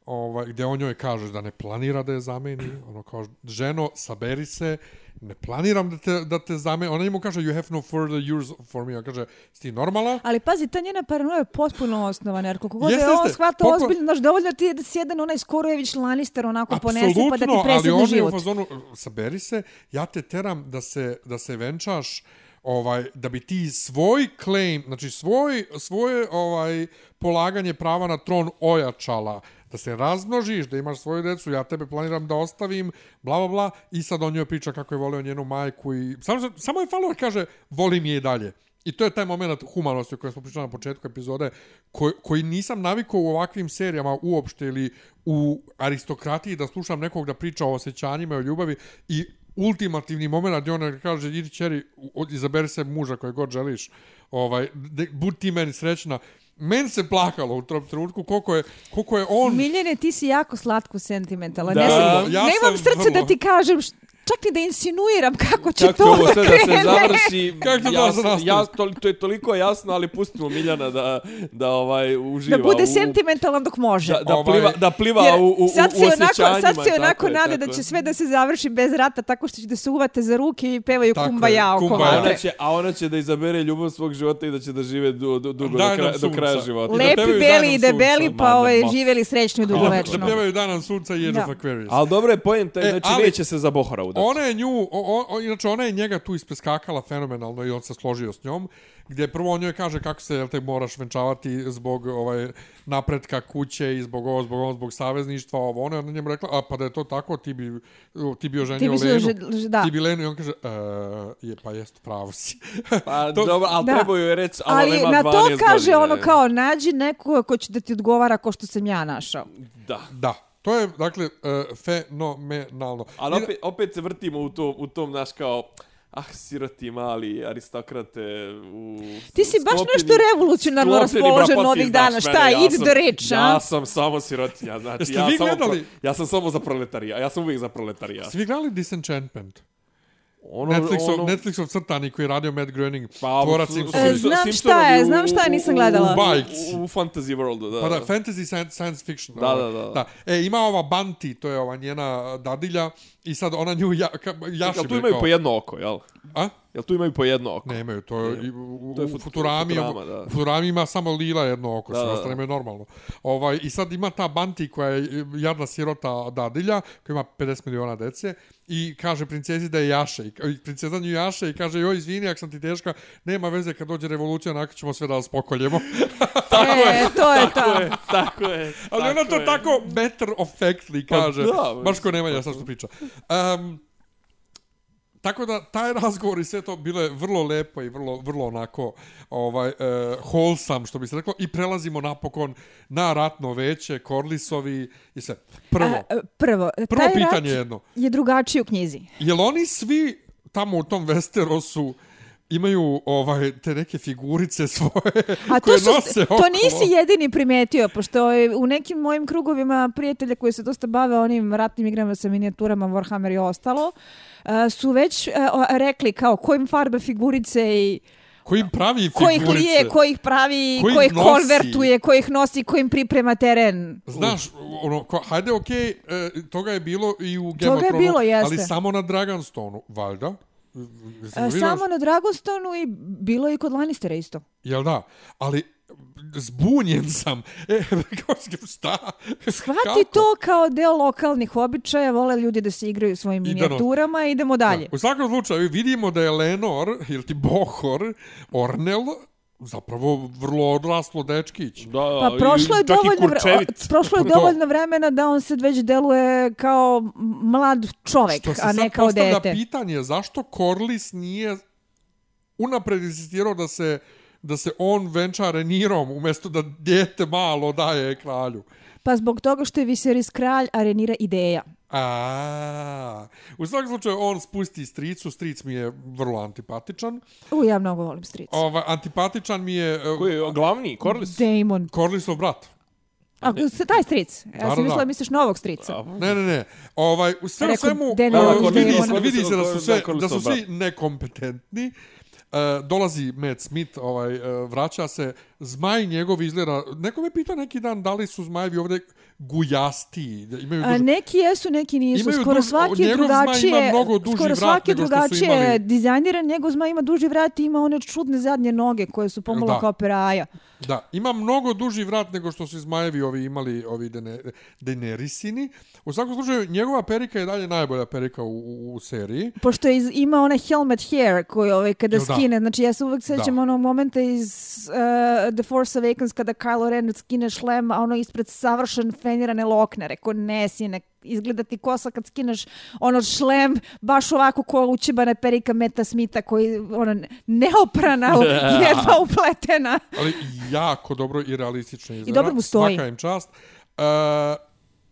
ovaj gdje on njoj kaže da ne planira da je zameni ono kaže ženo saberi se ne planiram da te, da te zameni. Ona njemu kaže you have no further years for me. On kaže sti normalna Ali pazi, ta njena paranoja je potpuno osnovana, jer koliko god Jeste, je on shvata Koliko- ozbiljno, znaš, dovoljno ti je da si jedan onaj Skorojević Lannister onako ponese pa da ti ali presedne on je u život. fazonu, saberi se, ja te teram da se, da se venčaš ovaj da bi ti svoj claim, znači svoj svoje ovaj polaganje prava na tron ojačala, da se razmnožiš, da imaš svoju decu, ja tebe planiram da ostavim, bla bla bla i sad on njoj priča kako je voleo njenu majku i samo samo je falo kaže volim je i dalje. I to je taj moment humanosti o kojem smo pričali na početku epizode, koji, koji nisam navikao u ovakvim serijama uopšte ili u aristokratiji da slušam nekog da priča o osjećanjima i o ljubavi i ultimativni moment gdje ona kaže idi čeri, izaberi se muža koje god želiš, ovaj, de, budi ti meni srećna. Men se plakalo u tom trenutku koliko je, koliko je on... Miljene, ti si jako slatko sentimentala. Da, ne sam, ja nemam srce vrlo. da ti kažem, š- čak ni da insinuiram kako će Kako to ovo da sve da se krene. završi? Kako to jasno, da se nastavi? ja, to, to je toliko jasno, ali pustimo Miljana da, da ovaj, uživa Da bude u... sentimentalan dok može. Da, da, Ovaj- pliva, da pliva Jer u, u, u, sad se u onako, osjećanjima. sad se onako je, nade tako da će sve da se završi bez rata tako što će da se uvate za ruke i pevaju Tako je, kumbaya oko kumbaya. A vatre. ona, će, a ona će da izabere ljubav svog života i da će da žive du, du, dugo Daj do, kraja, do kraja života. Le- Lepi, pevaju beli Danom i debeli, pa ovaj, živeli srećno i Da dugovečno. pjevaju Danan sunca i Da. of Aquarius. Ali dobro je pojenta, E, znači neće se za Bohora Ona je nju, o, o, o, inače ona je njega tu ispeskakala fenomenalno i on se složio s njom, gdje prvo on njoj kaže kako se jel te moraš venčavati zbog ovaj napretka kuće i zbog ovo, zbog ovo, zbog savezništva, ovo, ona je ona njemu rekla, a pa da je to tako, ti bi, ti bi oženio Ti bi Lenu, že- da. ti bi Lenu i on kaže, e, je, pa jest, pravo si. Pa To- dobro, ali Da. treba joj reći, ali, Ali ona na ima to 12 kaže godina. ono kao nađi neko ko će da ti odgovara ko što sam ja našao. Da. da, to je, dakle, uh, fenomenalno. Ali opet, opet se vrtimo u, to, u tom, naš kao, ah, siroti mali aristokrate u... Ti si baš sklopljeni- nešto revolucionarno raspoložen ovih dana. Šta, mene, ja idi do reči, Ja a? sam samo sirotinja, znači Jeste ja, vi samo gledali? pro, ja sam samo za proletarija, ja sam uvijek za proletarija. Svi gledali Disenchantment? Ono, Netflixov, ono, Netflixov crtani koji je radio Matt Groening, Pa, tvorac Simpsona. E, znam šta je, u- znam šta je, nisam gledala. U bajci. U, u fantasy worldu, da. Pa da, fantasy science, science fiction. Da, ovaj, da, da. da. E, ima ova Banti, to je ova njena dadilja, i sad ona nju ja, ka, jaši Jel tu imaju kao- po jedno oko, jel? A? Jel tu imaju po jedno oko? Nemaju, to je, i u, To je u Fut- Futurami, Futurama, da. u Futurami ima samo Lila jedno oko, Da, sve da, ostane da. imaju normalno. Ovaj, I sad ima ta Banti koja je jadna sirota dadilja, koja ima 50 miliona dece, i kaže princezi da je jaše. I princeza nju jaše i kaže, joj, izvini, ako sam ti teška, nema veze kad dođe revolucija, onako ćemo sve da vas pokoljemo. e, to je Tako to. je, tako je. Ali ona to je. tako matter of factly kaže. Pa da, baš ko Nemanja sad što priča. Um, tako da taj razgovor i sve to bilo je vrlo lepo i vrlo vrlo onako ovaj uh, wholesome što bi se reklo i prelazimo napokon na ratno veće Korlisovi i sve. Prvo, A, e, prvo, prvo taj pitanje rat jedno. je drugačiji u knjizi. Jel oni svi tamo u tom Westerosu imaju ovaj te neke figurice svoje A koje to, su, nose to nisi jedini primetio, pošto je u nekim mojim krugovima prijatelja koji se dosta bave onim ratnim igrama sa minijaturama Warhammer i ostalo, e, su već e, o, rekli kao ko im farba figurice i Ko im pravi ih figurice? lije, ko ih pravi, Ko ih ko ih nosi? konvertuje, ko ih nosi, ko im priprema teren. Znaš, ono, ko, hajde, okej, e, toga je bilo i u of je bilo, jeste. ali samo na Dragonstonu, valjda. E, vidio? Samo na Dragonstonu i bilo je kod Lannistera isto. Jel da? Ali zbunjen sam. E, kao, šta? Hvati Kako? to kao deo lokalnih običaja, vole ljudi da se igraju svojim minijaturama i idemo dalje. Da. U svakom slučaju vidimo da je Lenor, ili ti Bohor, Ornel, zapravo vrlo odraslo dečkić. Da, Pa prošlo je dovoljno vre- kurčevit. prošlo je dovoljno vremena da on sad već deluje kao mlad čovek, Što se a ne sad kao postavlja dete. pitanje, zašto Corlys nije unapred insistirao da se da se on venča Renirom umjesto da djete malo daje kralju. Pa zbog toga što je Viserys kralj, a Renira ideja. A, u svakom slučaju on spusti stricu, stric mi je vrlo antipatičan. U, ja mnogo volim stricu. Ovaj, antipatičan mi je... Uh, Koji je glavni? Corlys? Damon. Corlysov brat. A, taj stric? Ja sam mislila misliš novog strica. Ne, ne, ne. Ovaj, u sve svemu, uh, vidi, se, vidi se da su, sve, da su svi nekompetentni. Uh, dolazi Matt Smith, ovaj, uh, vraća se, zmaj njegov izgleda, neko me pita neki dan da li su zmajevi ovdje gujasti. Imaju duž... A neki jesu, neki nisu. Imaju skoro duž... svaki je drugačije. Skoro svaki je drugačije imali... dizajniran. Njegov zmaj ima duži vrat i ima one čudne zadnje noge koje su pomalo da. kao peraja. Da, ima mnogo duži vrat nego što su zmajevi ovi imali ovi dene, denerisini. U svakom slučaju, njegova perika je dalje najbolja perika u, u, u seriji. Pošto je iz, ima onaj helmet hair koji ovaj, kada skine. Znači, ja se uvek sećam onog momenta iz uh, The Force Awakens kada Kylo Ren skine šlem, a ono ispred savršen fenirane lokne. Rekao, ne, sine, izgleda ti kosa kad skineš ono šlem, baš ovako ko učebana perika Meta Smitha koji ono neoprana, jedva upletena. Ali jako dobro i realistično izgleda. I dobro mu stoji. Svaka im čast. Uh,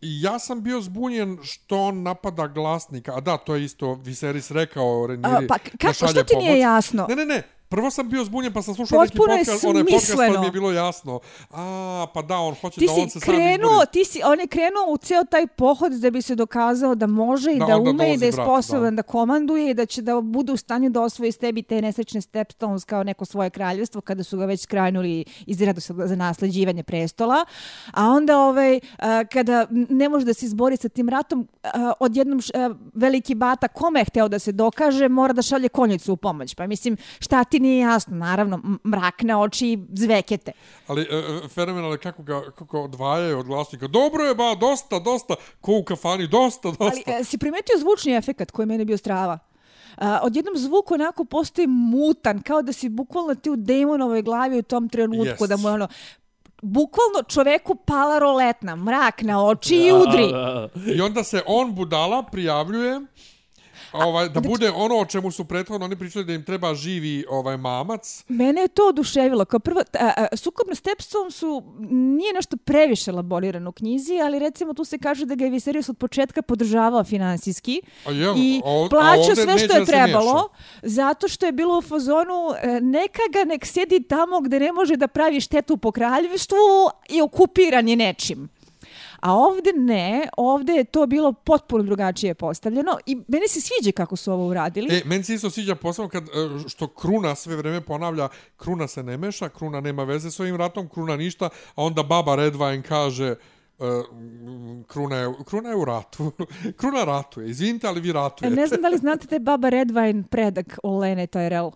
ja sam bio zbunjen što on napada glasnika. A da, to je isto Viserys rekao Reniri. pa kako, što ti pomoć. nije jasno? Ne, ne, ne. Prvo sam bio zbunjen pa sam slušao Potpuno neki podcast, onaj podcast pa mi je bilo jasno. A, pa da, on hoće ti da on se krenuo, sam izbori. Ti si, on je krenuo u ceo taj pohod da bi se dokazao da može i da, da ume i da je sposoban da. da komanduje i da će da bude u stanju da osvoji s tebi te nesrećne stepstones kao neko svoje kraljevstvo kada su ga već skrajnuli izradu za nasleđivanje prestola. A onda ovaj, kada ne može da se izbori sa tim ratom, odjednom veliki bata kome je hteo da se dokaže, mora da šalje konjicu u pomoć. Pa mislim, šta ti nije jasno, naravno, mrak na oči zvekete. Ali e, e fenomenalno kako ga kako odvajaju od glasnika. Dobro je, ba, dosta, dosta, ko u kafani, dosta, dosta. Ali e, si primetio zvučni efekt koji je meni bio strava? Uh, odjednom zvuk onako postoji mutan, kao da si bukvalno ti u demonovoj glavi u tom trenutku, yes. da mu ono, bukvalno čoveku pala roletna, mrak na oči i udri. I onda se on budala prijavljuje ovaj, da znači, bude ono o čemu su prethodno oni pričali da im treba živi ovaj mamac. Mene je to oduševilo. Kao prvo, a, a, sukob na Stepstone su, nije nešto previše laborirano u knjizi, ali recimo tu se kaže da ga je Viserys od početka podržavao finansijski je, i plaćao sve što je trebalo, zato što je bilo u fazonu e, neka ga nek sjedi tamo gde ne može da pravi štetu po kraljevstvu i okupiran je nečim. A ovde ne, ovde je to bilo potpuno drugačije postavljeno i meni se sviđa kako su ovo uradili. E, meni se isto sviđa posebno kad, e, što Kruna sve vreme ponavlja, Kruna se ne meša, Kruna nema veze s ovim ratom, Kruna ništa, a onda baba Redvine kaže, Uh, kruna, je, kruna je u ratu. kruna ratuje. Izvinite, ali vi ratujete. Ne znam da li znate te baba Redvine predak Olene Tyrell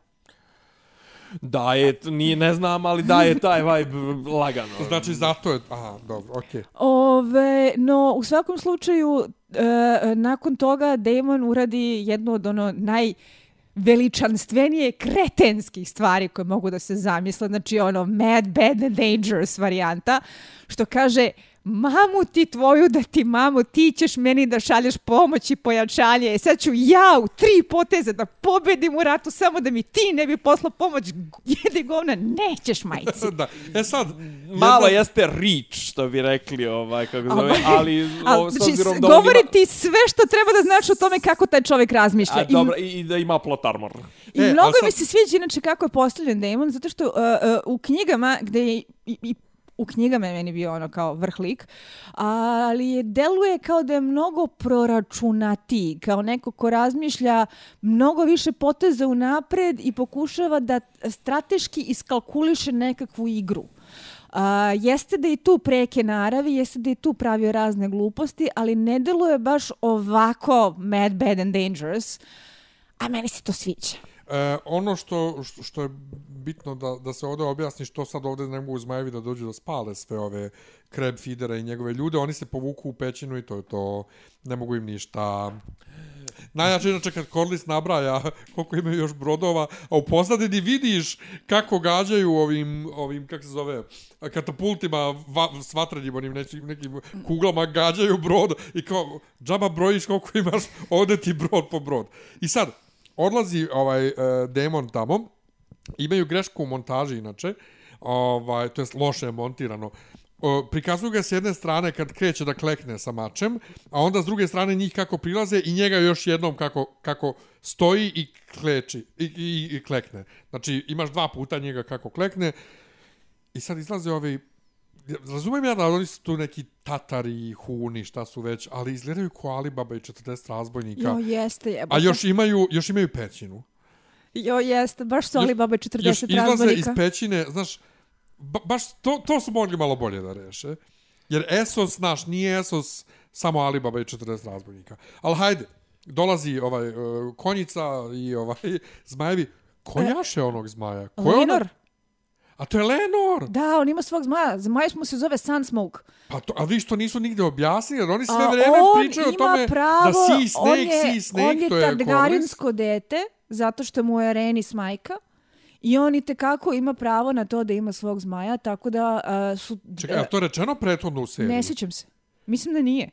da je, nije, ne znam, ali da je taj vibe lagano. Znači, zato je, aha, dobro, okej. Okay. Ove, no, u svakom slučaju, e, nakon toga Damon uradi jednu od ono naj veličanstvenije kretenskih stvari koje mogu da se zamisle, znači ono mad, bad and dangerous varijanta, što kaže, mamu ti tvoju da ti mamu, ti ćeš meni da šalješ pomoć i pojačanje. E sad ću ja u tri poteze da pobedim u ratu samo da mi ti ne bi poslao pomoć. Jedi govna, nećeš majci. da. E sad, malo jedna... jeste rič, što bi rekli, ovaj, kako zove, ali, ali znači, da govori ima... ti sve što treba da znaš o tome kako taj čovjek razmišlja. A, I, dobro, i da ima plot armor. I e, mnogo sad... mi se sviđa inače kako je postavljen Damon, zato što uh, uh, u knjigama gde je i, i u knjigama je meni bio ono kao vrh lik, ali je, deluje kao da je mnogo proračunati, kao neko ko razmišlja mnogo više poteza u napred i pokušava da strateški iskalkuliše nekakvu igru. A, jeste da je tu preke naravi, jeste da je tu pravio razne gluposti, ali ne deluje baš ovako mad, bad and dangerous, a meni se to sviđa. E, ono što, što je bitno da, da se ovdje objasni što sad ovdje ne mogu zmajevi da dođu da spale sve ove kreb feedera i njegove ljude, oni se povuku u pećinu i to je to, ne mogu im ništa. Najjače inače kad Korlis nabraja koliko imaju još brodova, a u pozadini vidiš kako gađaju ovim, ovim kako se zove, katapultima va, s vatrenim onim nekim, nekim kuglama gađaju brod i kao džaba brojiš koliko imaš ovdje ti brod po brod. I sad, odlazi ovaj uh, demon tamo, imaju grešku u montaži inače, ovaj, to je loše montirano, o, prikazuju ga s jedne strane kad kreće da klekne sa mačem, a onda s druge strane njih kako prilaze i njega još jednom kako, kako stoji i kleči i, i, i klekne. Znači imaš dva puta njega kako klekne i sad izlaze ovi Razumijem ja da oni su tu neki tatari, huni, šta su već, ali izgledaju ko Alibaba i 40 razbojnika. Jo, jeste jebate. A još imaju, još imaju pećinu. Jo, jeste, baš su Alibaba i 40 razbojnika. Još izlaze iz pećine, znaš, ba, baš to, to su mogli malo bolje da reše. Jer Esos, naš, nije Esos samo Alibaba i 40 razbojnika. Ali hajde, dolazi ovaj uh, konjica i ovaj zmajevi. Ko jaše onog zmaja? Ko je Lenor. A to je Lenor. Da, on ima svog zmaja. Zmaj mu se zove Sunsmoke. Pa to, a vi što nisu nigde objasnili, jer oni sve a vreme pričaju o tome pravo, da si Snake, on je, si Snake, on je to je Targaryensko dete, zato što mu je Rhaenys majka. I on i tekako ima pravo na to da ima svog zmaja, tako da uh, su... Čekaj, je to rečeno prethodno u seriji? Ne sjećam se. Mislim da nije.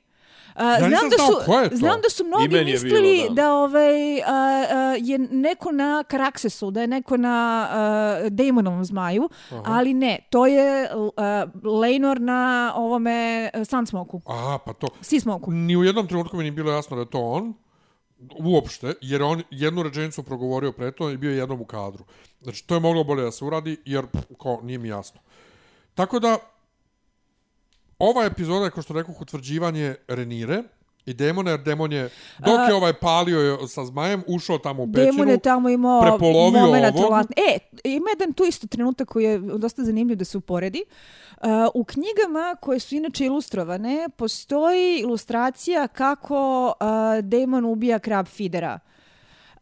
Uh, ja znam da su znam da su mnogi mislili bilo, da. da ovaj uh, uh, je neko na Karaksesu, da je neko na uh, Daemonovom zmaju, Aha. ali ne, to je uh, Lenor na ovome uh, Sunsmoku. Aha, pa to. Seasmoku. Ni u jednom trenutku mi nije bilo jasno da je to on uopšte, jer on jednu rečenicu progovorio pre to i bio je jednom u kadru. Znači, to je moglo bolje da se uradi, jer ko, nije mi jasno. Tako da, ova epizoda je, kao što rekao, utvrđivanje Renire i demona, jer demon je, dok je ovaj palio je sa zmajem, ušao tamo u pećinu, demon je tamo imao prepolovio ovo. E, ima jedan tu isto trenutak koji je dosta zanimljiv da se uporedi. Uh, u knjigama koje su inače ilustrovane, postoji ilustracija kako uh, demon ubija krab Fidera. Uh,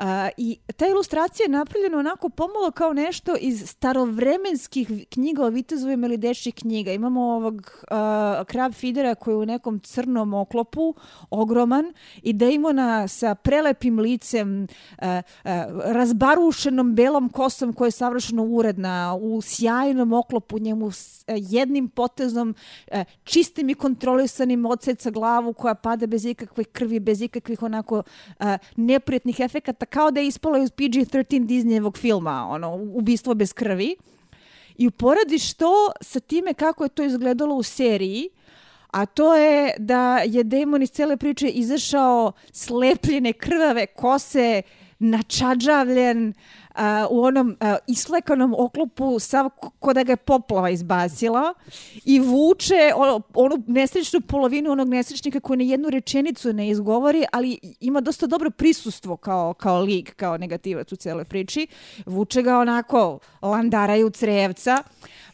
A, I ta ilustracija je napravljena onako pomalo kao nešto iz starovremenskih knjiga o vitezovima ili dečjih knjiga. Imamo ovog a, krab Fidera koji je u nekom crnom oklopu, ogroman, i Dejmona sa prelepim licem, a, a, razbarušenom belom kosom koja je savršeno uredna, u sjajnom oklopu njemu s, a, jednim potezom, a, čistim i kontrolisanim odseca glavu koja pada bez ikakve krvi, bez ikakvih onako a, neprijetnih efekata kao da je ispalo iz PG-13 Disneyevog filma, ono, ubistvo bez krvi. I uporadiš to sa time kako je to izgledalo u seriji, a to je da je Damon iz cele priče izašao slepljene krvave kose, načađavljen, uh, Eh, u onom uh, islekanom oklopu sav ko da ga je poplava izbacila i vuče ono, onu nesrećnu polovinu onog nesrećnika koji na jednu rečenicu ne izgovori, ali ima dosta dobro prisustvo kao, kao lik, kao negativac u cijeloj priči. Vuče ga onako landaraju crevca.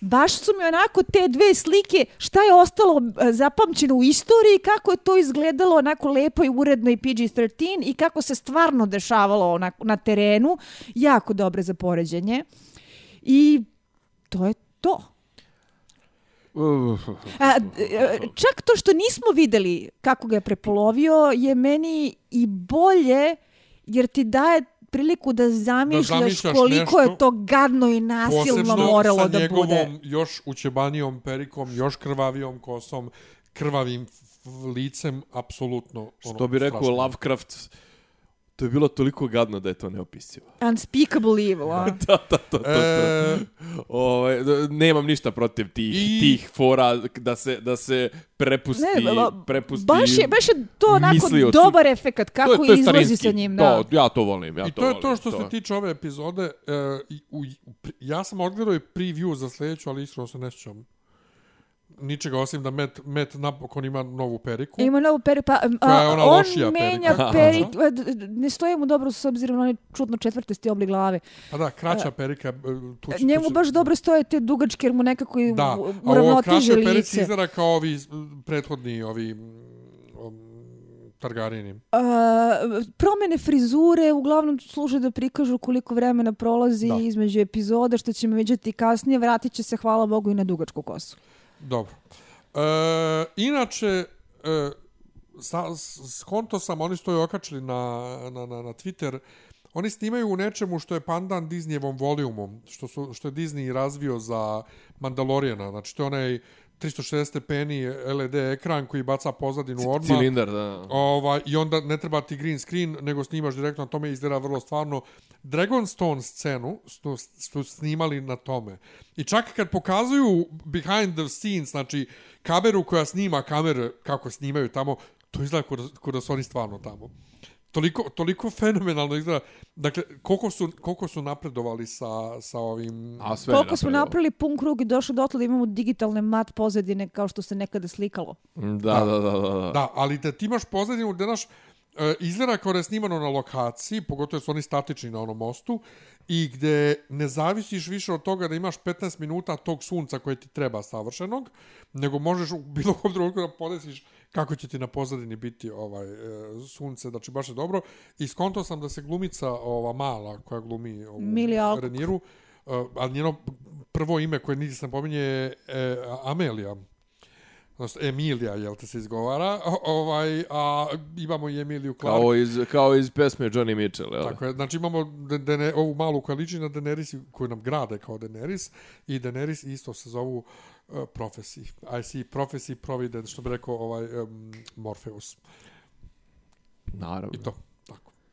Baš su mi onako te dve slike, šta je ostalo eh, zapamćeno u istoriji, kako je to izgledalo onako lepo i uredno i PG-13 i kako se stvarno dešavalo onako na terenu. Jako dobre za poređenje. I to je to. A, e, čak to što nismo videli kako ga je prepolovio je meni i bolje jer ti daje priliku da zamišljaš, da koliko nešto, je to gadno i nasilno moralo da bude. Posebno sa njegovom još učebanijom perikom, još krvavijom kosom, krvavim licem, apsolutno. Ono, Što bi rekao strašno. Lovecraft, To je bilo toliko gadno da je to neopisivo. Unspeakable evil, a? da, da, to, to, to. E... Ove, ovaj, nemam ništa protiv tih, I... tih fora da se, da se prepusti, ne, ba, prepusti baš je, baš je to onako dobar efekt kako to je, to je izlazi sa njim. Da. To, ja to volim. Ja I to, to je volim, to što to. se tiče ove epizode. Uh, u, u, ja sam odgledao i preview za sljedeću, ali iskreno se ne sjećam ničega osim da Met, Met napokon ima novu periku. Ima novu periku, pa a, ona on menja periku. ne stoje mu dobro s obzirom na onaj čudno četvrte stiobli glave. Pa da, kraća perika. E, tu će, njemu tu će... baš dobro stoje te dugačke jer mu nekako da. uravnotiže lice. Da, a ovo kraća perici izgleda kao ovi prethodni, ovi Targarini. Uh, promene frizure uglavnom služe da prikažu koliko vremena prolazi da. između epizoda, što ćemo vidjeti kasnije. Vratit će se, hvala Bogu, i na dugačku kosu. Dobro. E, inače, e, sa, skonto sam, oni stoju okačili na, na, na, na Twitter, oni snimaju u nečemu što je pandan Disneyevom volumom, što, su, što je Disney razvio za Mandalorijana. Znači, to je onaj 360 stepeni LED ekran koji baca pozadinu odmah. Cilindar, da. Ovaj, I onda ne treba ti green screen, nego snimaš direktno na tome izgleda vrlo stvarno. Dragonstone scenu su, su snimali na tome. I čak kad pokazuju behind the scenes, znači kameru koja snima kamere kako snimaju tamo, to izgleda kod da su oni stvarno tamo toliko, toliko fenomenalno izgleda. Dakle, koliko su, koliko su napredovali sa, sa ovim... A sve koliko smo napravili pun krug i došli do da imamo digitalne mat pozadine kao što se nekada slikalo. Da, da, da. Da, da. da ali da ti imaš pozadinu gde naš... E, izgleda kao da je snimano na lokaciji, pogotovo su oni statični na onom mostu, i gde ne zavisiš više od toga da imaš 15 minuta tog sunca koje ti treba savršenog, nego možeš u bilo kom trenutku da podesiš kako će ti na pozadini biti ovaj e, sunce, znači baš je dobro. I skonto sam da se glumica ova mala koja glumi ovu Reniru, uh, ali njeno prvo ime koje niti se pominje je e, Amelija. Znači, Emilija, jel te se izgovara, ovaj, a imamo i Emiliju Clark. Kao iz, kao iz pesme Johnny Mitchell, jel? Tako je, znači imamo dene, ovu malu koaličinu Daenerys koju nam grade kao Daenerys i Daenerys isto se zovu uh, Prophecy. I see Prophecy Providence, što bi rekao ovaj um, Morpheus. Naravno. I to.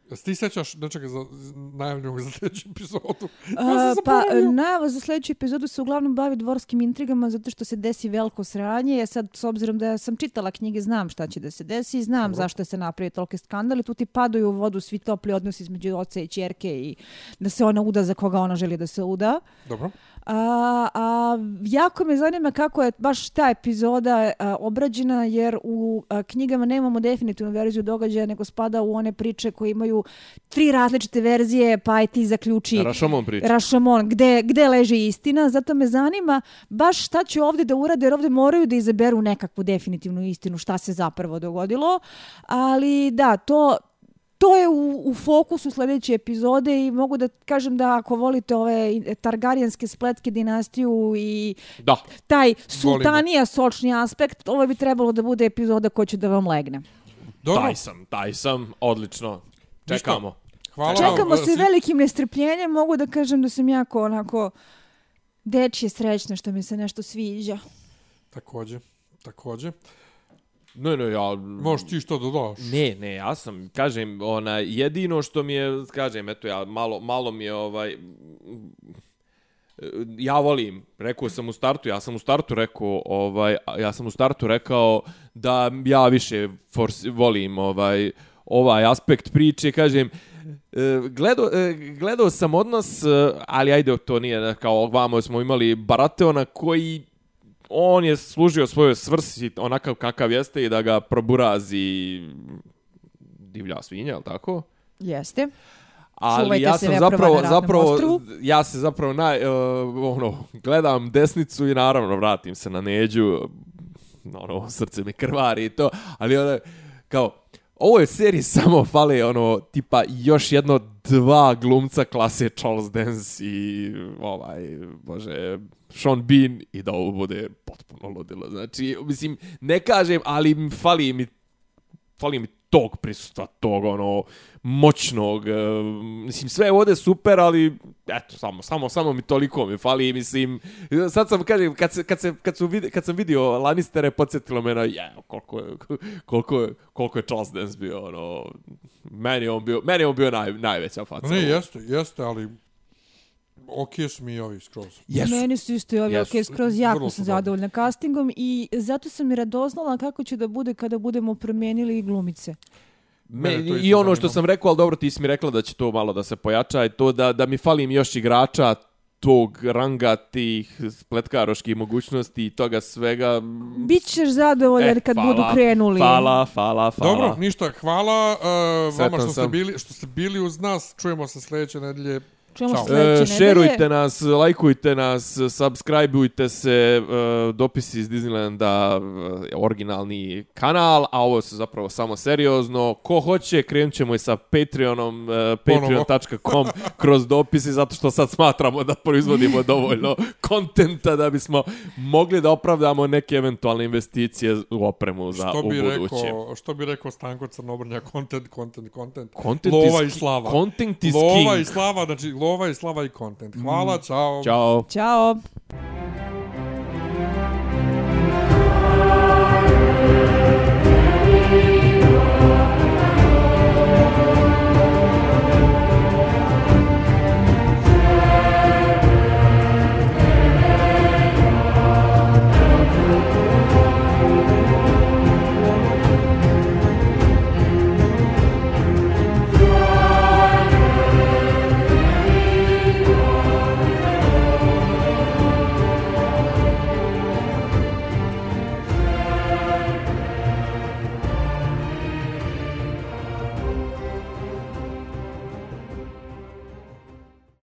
Jesi ti sećaš nečega za najavljenog za sljedeću epizodu? Ja pa, najava za sljedeću epizodu se uglavnom bavi dvorskim intrigama zato što se desi veliko sranje. Ja sad, s obzirom da sam čitala knjige, znam šta će da se desi. Znam Dobro. zašto se napravi tolke skandali. Tu ti padaju u vodu svi topli odnosi između oca i čerke i da se ona uda za koga ona želi da se uda. Dobro. A, a, jako me zanima kako je baš ta epizoda a, obrađena, jer u a, knjigama nemamo definitivnu verziju događaja, nego spada u one priče koje imaju tri različite verzije, pa aj ti zaključi... Rašomon priča. Rašomon, gde, gde leži istina. Zato me zanima baš šta će ovdje da urade, jer ovdje moraju da izaberu nekakvu definitivnu istinu šta se zapravo dogodilo. Ali da, to, to je u, u fokusu sljedeće epizode i mogu da kažem da ako volite ove Targaryenske spletke dinastiju i da. taj sultanija sočni aspekt, ovo bi trebalo da bude epizoda koja će da vam legne. Dobro. Taj sam, taj sam, odlično. Čekamo. Hvala Čekamo vam. se velikim nestrpljenjem, mogu da kažem da sam jako onako dečje srećna što mi se nešto sviđa. Takođe, takođe. Ne, ne, ja... Možeš ti što dodaš? Ne, ne, ja sam, kažem, ona, jedino što mi je, kažem, eto, ja, malo, malo mi je, ovaj, ja volim, rekao sam u startu, ja sam u startu rekao, ovaj, ja sam u startu rekao da ja više force, volim, ovaj, ovaj aspekt priče, kažem, e, gledao, e, gledao sam odnos, e, ali ajde, to nije kao vamo smo imali Barateona koji on je služio svojoj svrsi onakav kakav jeste i da ga proburazi divlja svinja, je tako? Jeste. Ali Čuvajte ja sam zapravo, zapravo, ja se zapravo naj, uh, ono, gledam desnicu i naravno vratim se na neđu, ono, srce mi krvari i to, ali ono, kao, ovo je seriji samo fale ono tipa još jedno dva glumca klase Charles Dance i ovaj bože Sean Bean i da ovo bude potpuno ludilo. Znači, mislim, ne kažem, ali fali mi fali mi tog prisustva, tog ono moćnog, uh, mislim sve ovde super, ali eto samo samo samo mi toliko mi fali, mislim sad sam kažem kad se kad se kad su vid, kad sam vidio Lannistere podsjetilo me na je koliko je, koliko je, koliko je Charles Dance bio ono meni on bio meni on bio naj, najveća faca. Ne, jeste, jeste, ali ok su mi ovi skroz. Yes. Meni su isto i ovi yes. ok skroz. Jako sam zadovoljna castingom i zato sam i radoznala kako će da bude kada budemo promijenili glumice. Me, I ono što sam rekao, ali dobro, ti si mi rekla da će to malo da se pojača, i to da, da mi falim još igrača tog ranga tih spletkaroških mogućnosti i toga svega. Bićeš zadovoljan eh, kad budu krenuli. Hvala, hvala, hvala. Dobro, ništa, hvala uh, vama što ste, bili, što ste bili uz nas. Čujemo se sljedeće nedelje. Čujemo Ćao. sljedeće e, Šerujte nas, lajkujte nas, subscribeujte se, uh, dopisi iz Disneylanda, uh, originalni kanal, a ovo se zapravo samo seriozno. Ko hoće, krenut ćemo i sa Patreonom, uh, patreon.com kroz dopisi, zato što sad smatramo da proizvodimo dovoljno kontenta da bismo mogli da opravdamo neke eventualne investicije u opremu za što bi u budućem. Rekao, što bi rekao Stanko Crnobrnja, content, content, content. Content Lova is, i slava. Content is Lova king. i slava, znači ovaj Slava i Content. Hvala, mm. čao. Ćao. Ćao.